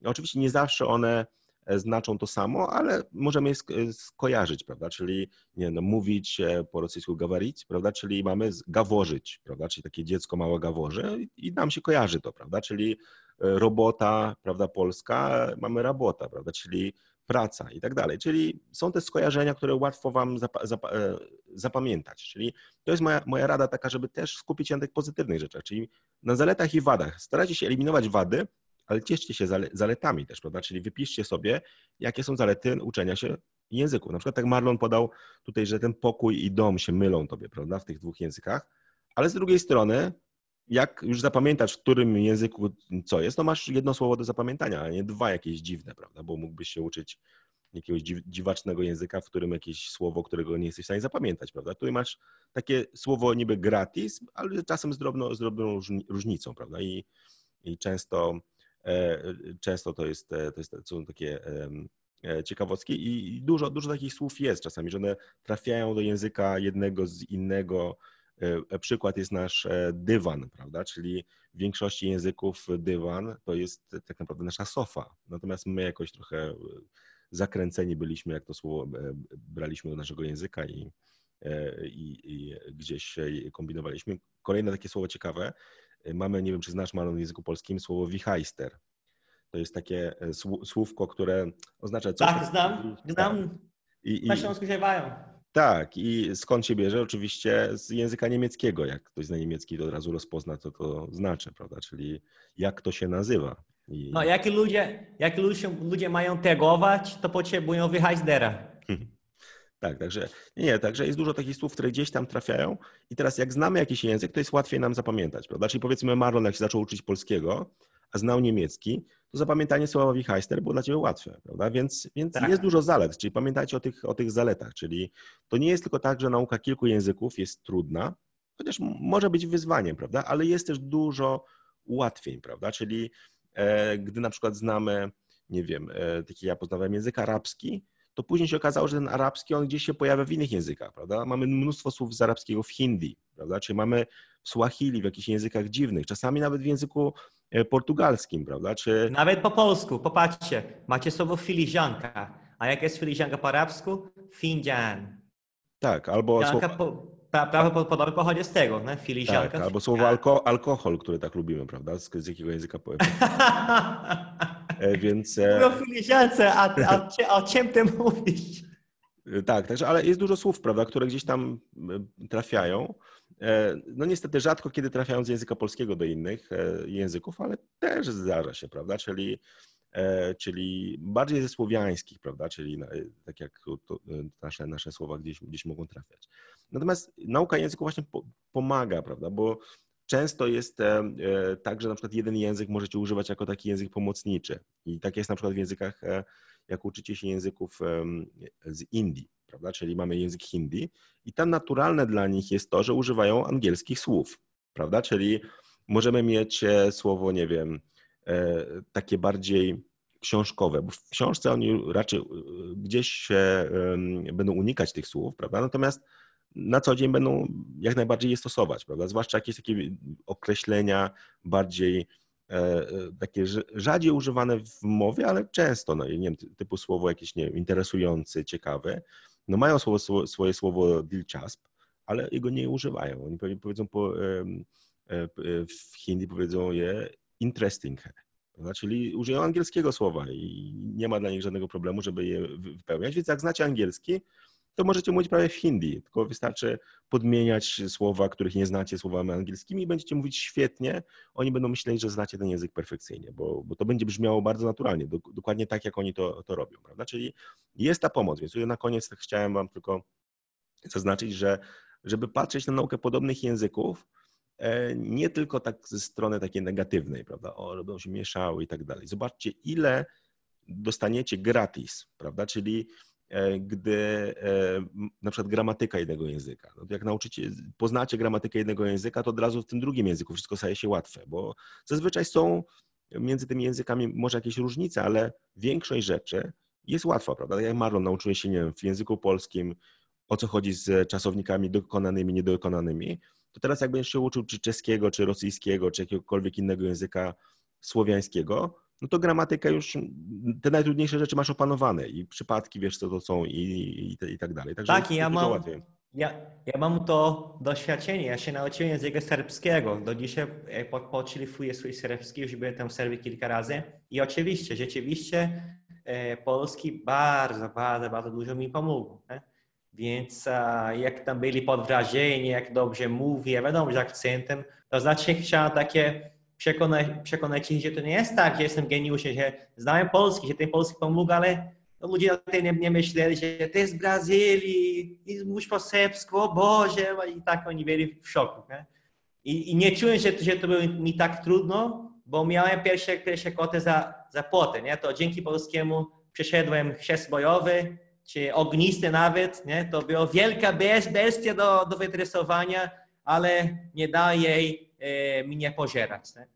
oczywiście nie zawsze one e, znaczą to samo, ale możemy je e, skojarzyć, prawda? Czyli nie no, mówić e, po rosyjsku gawarić, prawda? Czyli mamy gaworzyć, prawda? Czyli takie dziecko małe gaworzy i nam się kojarzy to, prawda? Czyli robota, prawda, polska, mamy rabota, prawda? Czyli praca i tak dalej. Czyli są te skojarzenia, które łatwo Wam e, zapamiętać. Czyli to jest moja, moja rada taka, żeby też skupić się na tych pozytywnych rzeczach, czyli na zaletach i wadach. Starajcie się eliminować wady, ale cieszcie się zaletami też, prawda? Czyli wypiszcie sobie, jakie są zalety uczenia się języków. Na przykład tak Marlon podał tutaj, że ten pokój i dom się mylą tobie, prawda, w tych dwóch językach, ale z drugiej strony jak już zapamiętasz, w którym języku co jest, to masz jedno słowo do zapamiętania, a nie dwa jakieś dziwne, prawda? Bo mógłbyś się uczyć jakiegoś dziwacznego języka, w którym jakieś słowo, którego nie jesteś w stanie zapamiętać, prawda? Tu masz takie słowo niby gratis, ale czasem z, drobno, z drobną różnicą, prawda? I, i często, e, często to, jest, to, jest, są takie e, ciekawostki i dużo, dużo takich słów jest czasami, że one trafiają do języka jednego z innego, E, przykład jest nasz e, dywan, prawda? Czyli w większości języków dywan to jest tak naprawdę nasza sofa. Natomiast my jakoś trochę e, zakręceni byliśmy, jak to słowo braliśmy do naszego języka i, i, i gdzieś kombinowaliśmy. Kolejne takie słowo ciekawe. Mamy, nie wiem, czy znasz Marlon w języku polskim, słowo wichajster. To jest takie słówko, które oznacza coś. Tak, znam, znam. Tak. I, i, na Śląsku się bają. Tak, i skąd się bierze? Oczywiście z języka niemieckiego. Jak ktoś zna niemiecki, to od razu rozpozna, co to znaczy, prawda? Czyli jak to się nazywa. I... No, jak ludzie, jak ludzie, ludzie mają tegować, to potrzebują wyhajdera. Tak, także nie, nie, także jest dużo takich słów, które gdzieś tam trafiają i teraz jak znamy jakiś język, to jest łatwiej nam zapamiętać, prawda? Czyli powiedzmy Marlon, jak się zaczął uczyć polskiego, a znał niemiecki, to zapamiętanie słowa Wichajster było dla Ciebie łatwe, prawda? Więc, więc tak. jest dużo zalet, czyli pamiętajcie o tych, o tych zaletach, czyli to nie jest tylko tak, że nauka kilku języków jest trudna, chociaż może być wyzwaniem, prawda? Ale jest też dużo ułatwień, prawda? Czyli e, gdy na przykład znamy, nie wiem, e, taki ja poznawałem język arabski, to później się okazało, że ten arabski on gdzieś się pojawia w innych językach, prawda? Mamy mnóstwo słów z arabskiego w hindi, prawda? Czyli mamy w Swahili, w jakichś językach dziwnych, czasami nawet w języku portugalskim, prawda? Czy... Nawet po polsku, popatrzcie, macie słowo filiżanka, a jak jest filiżanka po arabsku? Finjan. Tak, albo słowo... po, prawdopodobnie pochodzi z tego, nie? filiżanka. Tak, albo słowo alko, alkohol, które tak lubimy, prawda? Z, z jakiego języka powiem. E, więc... E, Mówię o filiżance, a, a, a o czym ty mówisz? Tak, także, ale jest dużo słów, prawda, które gdzieś tam trafiają. E, no niestety rzadko kiedy trafiają z języka polskiego do innych e, języków, ale też zdarza się, prawda? Czyli, e, czyli bardziej ze słowiańskich, prawda? Czyli tak jak nasze, nasze słowa gdzieś, gdzieś mogą trafiać. Natomiast nauka języków właśnie pomaga, prawda? Bo często jest tak, że na przykład jeden język możecie używać jako taki język pomocniczy. I tak jest na przykład w językach, jak uczycie się języków z Indii prawda? Czyli mamy język hindi i tam naturalne dla nich jest to, że używają angielskich słów, prawda? Czyli możemy mieć e, słowo, nie wiem, e, takie bardziej książkowe, bo w książce oni raczej e, gdzieś będą unikać tych słów, prawda? Natomiast na co dzień będą jak najbardziej je stosować, prawda? Zwłaszcza jakieś takie określenia bardziej takie rzadziej używane w mowie, ale często, no nie wiem, typu słowo jakieś, nie wiem, interesujący, ciekawe, no mają słowo, swoje słowo dilchasp, ale jego nie używają. Oni powiedzą po, w hindi powiedzą je interesting, czyli użyją angielskiego słowa i nie ma dla nich żadnego problemu, żeby je wypełniać, więc jak znacie angielski, to możecie mówić prawie w hindi, tylko wystarczy podmieniać słowa, których nie znacie słowami angielskimi i będziecie mówić świetnie. Oni będą myśleli, że znacie ten język perfekcyjnie, bo, bo to będzie brzmiało bardzo naturalnie, do, dokładnie tak, jak oni to, to robią, prawda? Czyli jest ta pomoc, więc na koniec tak chciałem wam tylko zaznaczyć, że żeby patrzeć na naukę podobnych języków, e, nie tylko tak ze strony takiej negatywnej, prawda, o, będą się mieszały i tak dalej. Zobaczcie, ile dostaniecie gratis, prawda, czyli gdy e, na przykład gramatyka jednego języka. No jak nauczycie, poznacie gramatykę jednego języka, to od razu w tym drugim języku wszystko staje się łatwe, bo zazwyczaj są między tymi językami może jakieś różnice, ale większość rzeczy jest łatwa, prawda? Tak jak Marlon nauczyłeś się, nie wiem, w języku polskim, o co chodzi z czasownikami dokonanymi, niedokonanymi, to teraz jak będziesz się uczył czy czeskiego, czy rosyjskiego, czy jakiegokolwiek innego języka słowiańskiego, no to gramatykę już, te najtrudniejsze rzeczy masz opanowane i przypadki wiesz, co to są i, i, i tak dalej. Także tak, ja mam, ja, ja mam to doświadczenie. Ja się nauczyłem języka serbskiego. Do dzisiaj po, podszlifuję swój serbski, już byłem tam w Serbii kilka razy. I oczywiście, rzeczywiście e, polski bardzo, bardzo, bardzo dużo mi pomógł. Nie? Więc a, jak tam byli pod wrażeniem, jak dobrze mówię, wiadomo, z akcentem, to znaczy chciałem takie przekonać, przekonać ich, że to nie jest tak, że jestem geniuszem, że znałem polski, że ten polski pomógł, ale no, ludzie na tym nie, nie myśleli, że ty z Brazylii mówisz po serbsku, o Boże, i tak oni byli w szoku. Nie? I, I, nie czułem, że, że to było mi tak trudno, bo miałem pierwsze, pierwsze kotę za, za płotę, nie? To dzięki polskiemu przeszedłem chrzest bojowy, czy ognisty nawet, nie? To była wielka bestia do, do wytresowania, ale nie daje jej mnie pożerać. Nie?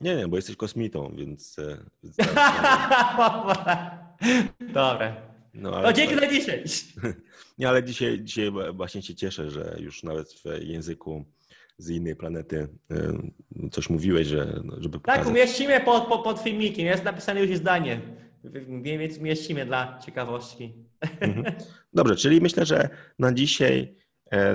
nie, nie, bo jesteś kosmitą, więc... E, więc Dobra. No, ale... no dzięki za dzisiaj. Nie, ale dzisiaj, dzisiaj właśnie się cieszę, że już nawet w języku z innej planety e, coś mówiłeś, że, no, żeby tak, pokazać. Tak, umieścimy pod, pod, pod filmikiem. Jest napisane już zdanie. Więc umieścimy dla ciekawości. Mhm. Dobrze, czyli myślę, że na dzisiaj E,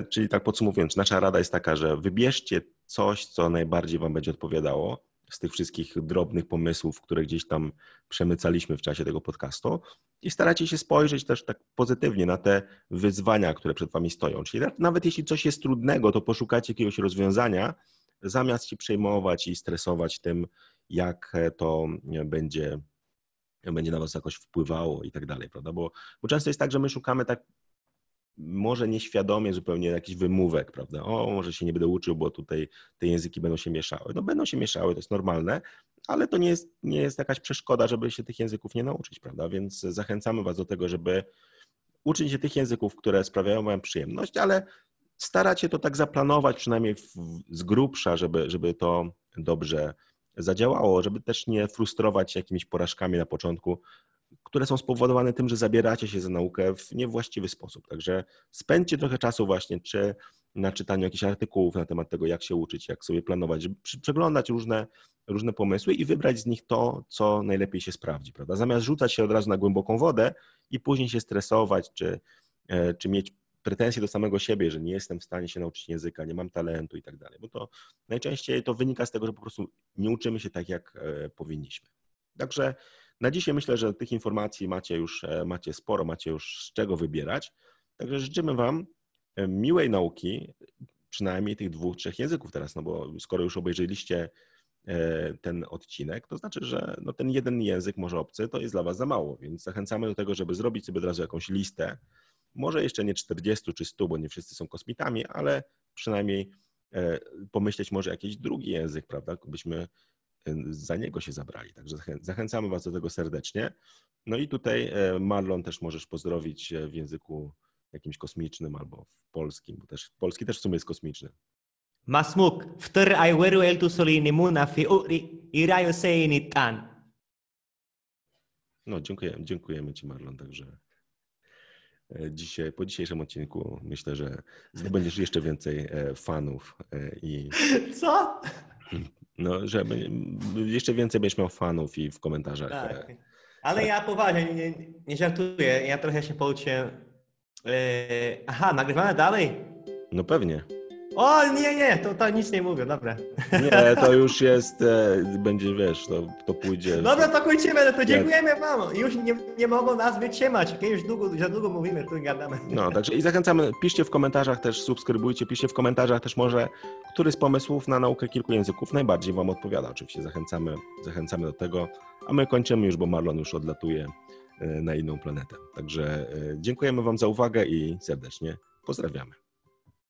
czyli tak podsumowując, nasza rada jest taka, że wybierzcie coś, co najbardziej Wam będzie odpowiadało z tych wszystkich drobnych pomysłów, które gdzieś tam przemycaliśmy w czasie tego podcastu i starajcie się spojrzeć też tak pozytywnie na te wyzwania, które przed Wami stoją. Czyli nawet jeśli coś jest trudnego, to poszukajcie jakiegoś rozwiązania, zamiast się przejmować i stresować tym, jak to będzie, będzie na Was jakoś wpływało i tak dalej, prawda? Bo, bo często jest tak, że my szukamy tak może nieświadomie zupełnie jakiś wymówek, prawda? O, może się nie będę uczył, bo tutaj te języki będą się mieszały. No będą się mieszały, to jest normalne, ale to nie jest, nie jest jakaś przeszkoda, żeby się tych języków nie nauczyć, prawda? Więc zachęcamy Was do tego, żeby uczyć się tych języków, które sprawiają Wam przyjemność, ale starać się to tak zaplanować przynajmniej w, z grubsza, żeby, żeby to dobrze zadziałało, żeby też nie frustrować jakimiś porażkami na początku, które są spowodowane tym, że zabieracie się za naukę w niewłaściwy sposób. Także spędźcie trochę czasu właśnie, czy na czytaniu jakichś artykułów na temat tego, jak się uczyć, jak sobie planować, przeglądać różne, różne pomysły i wybrać z nich to, co najlepiej się sprawdzi, prawda? Zamiast rzucać się od razu na głęboką wodę i później się stresować, czy, e, czy mieć pretensje do samego siebie, że nie jestem w stanie się nauczyć języka, nie mam talentu i tak dalej, bo to najczęściej to wynika z tego, że po prostu nie uczymy się tak, jak e, powinniśmy. Także na dzisiaj myślę, że tych informacji macie już e, macie sporo, macie już z czego wybierać. Także życzymy Wam e, miłej nauki, przynajmniej tych dwóch, trzech języków teraz, no bo skoro już obejrzeliście e, ten odcinek, to znaczy, że no ten jeden język może obcy to jest dla Was za mało, więc zachęcamy do tego, żeby zrobić sobie od razu jakąś listę, może jeszcze nie 40 czy 100, bo nie wszyscy są kosmitami, ale przynajmniej pomyśleć może jakiś drugi język, prawda, byśmy za niego się zabrali. Także zachęcamy Was do tego serdecznie. No i tutaj e, Marlon też możesz pozdrowić w języku jakimś kosmicznym albo w polskim, bo też polski też w sumie jest kosmiczny. Masmuk, wtr ay weru el tu solini muna fi uri irayo seini tan. No, dziękujemy, dziękujemy Ci Marlon, także e, dzisiaj, po dzisiejszym odcinku myślę, że zdobędziesz jeszcze więcej e, fanów i... Co? No, żeby jeszcze więcej będziesz miał fanów i w komentarzach. Tak. Ale tak. ja poważnie, nie, nie żartuję, ja trochę się pouczyłem. aha, nagrywamy dalej? No pewnie. O, nie, nie, to, to nic nie mówię, dobra. Nie, to już jest, e, będzie, wiesz, to, to pójdzie. Dobra, to kończymy, no to dziękujemy wam. Już nie, nie mogą nas wytrzymać, już długo, za długo mówimy, tu gadamy. No, także i zachęcamy, piszcie w komentarzach też, subskrybujcie, piszcie w komentarzach też może, który z pomysłów na naukę kilku języków najbardziej wam odpowiada. Oczywiście zachęcamy, zachęcamy do tego, a my kończymy już, bo Marlon już odlatuje e, na inną planetę. Także e, dziękujemy wam za uwagę i serdecznie pozdrawiamy.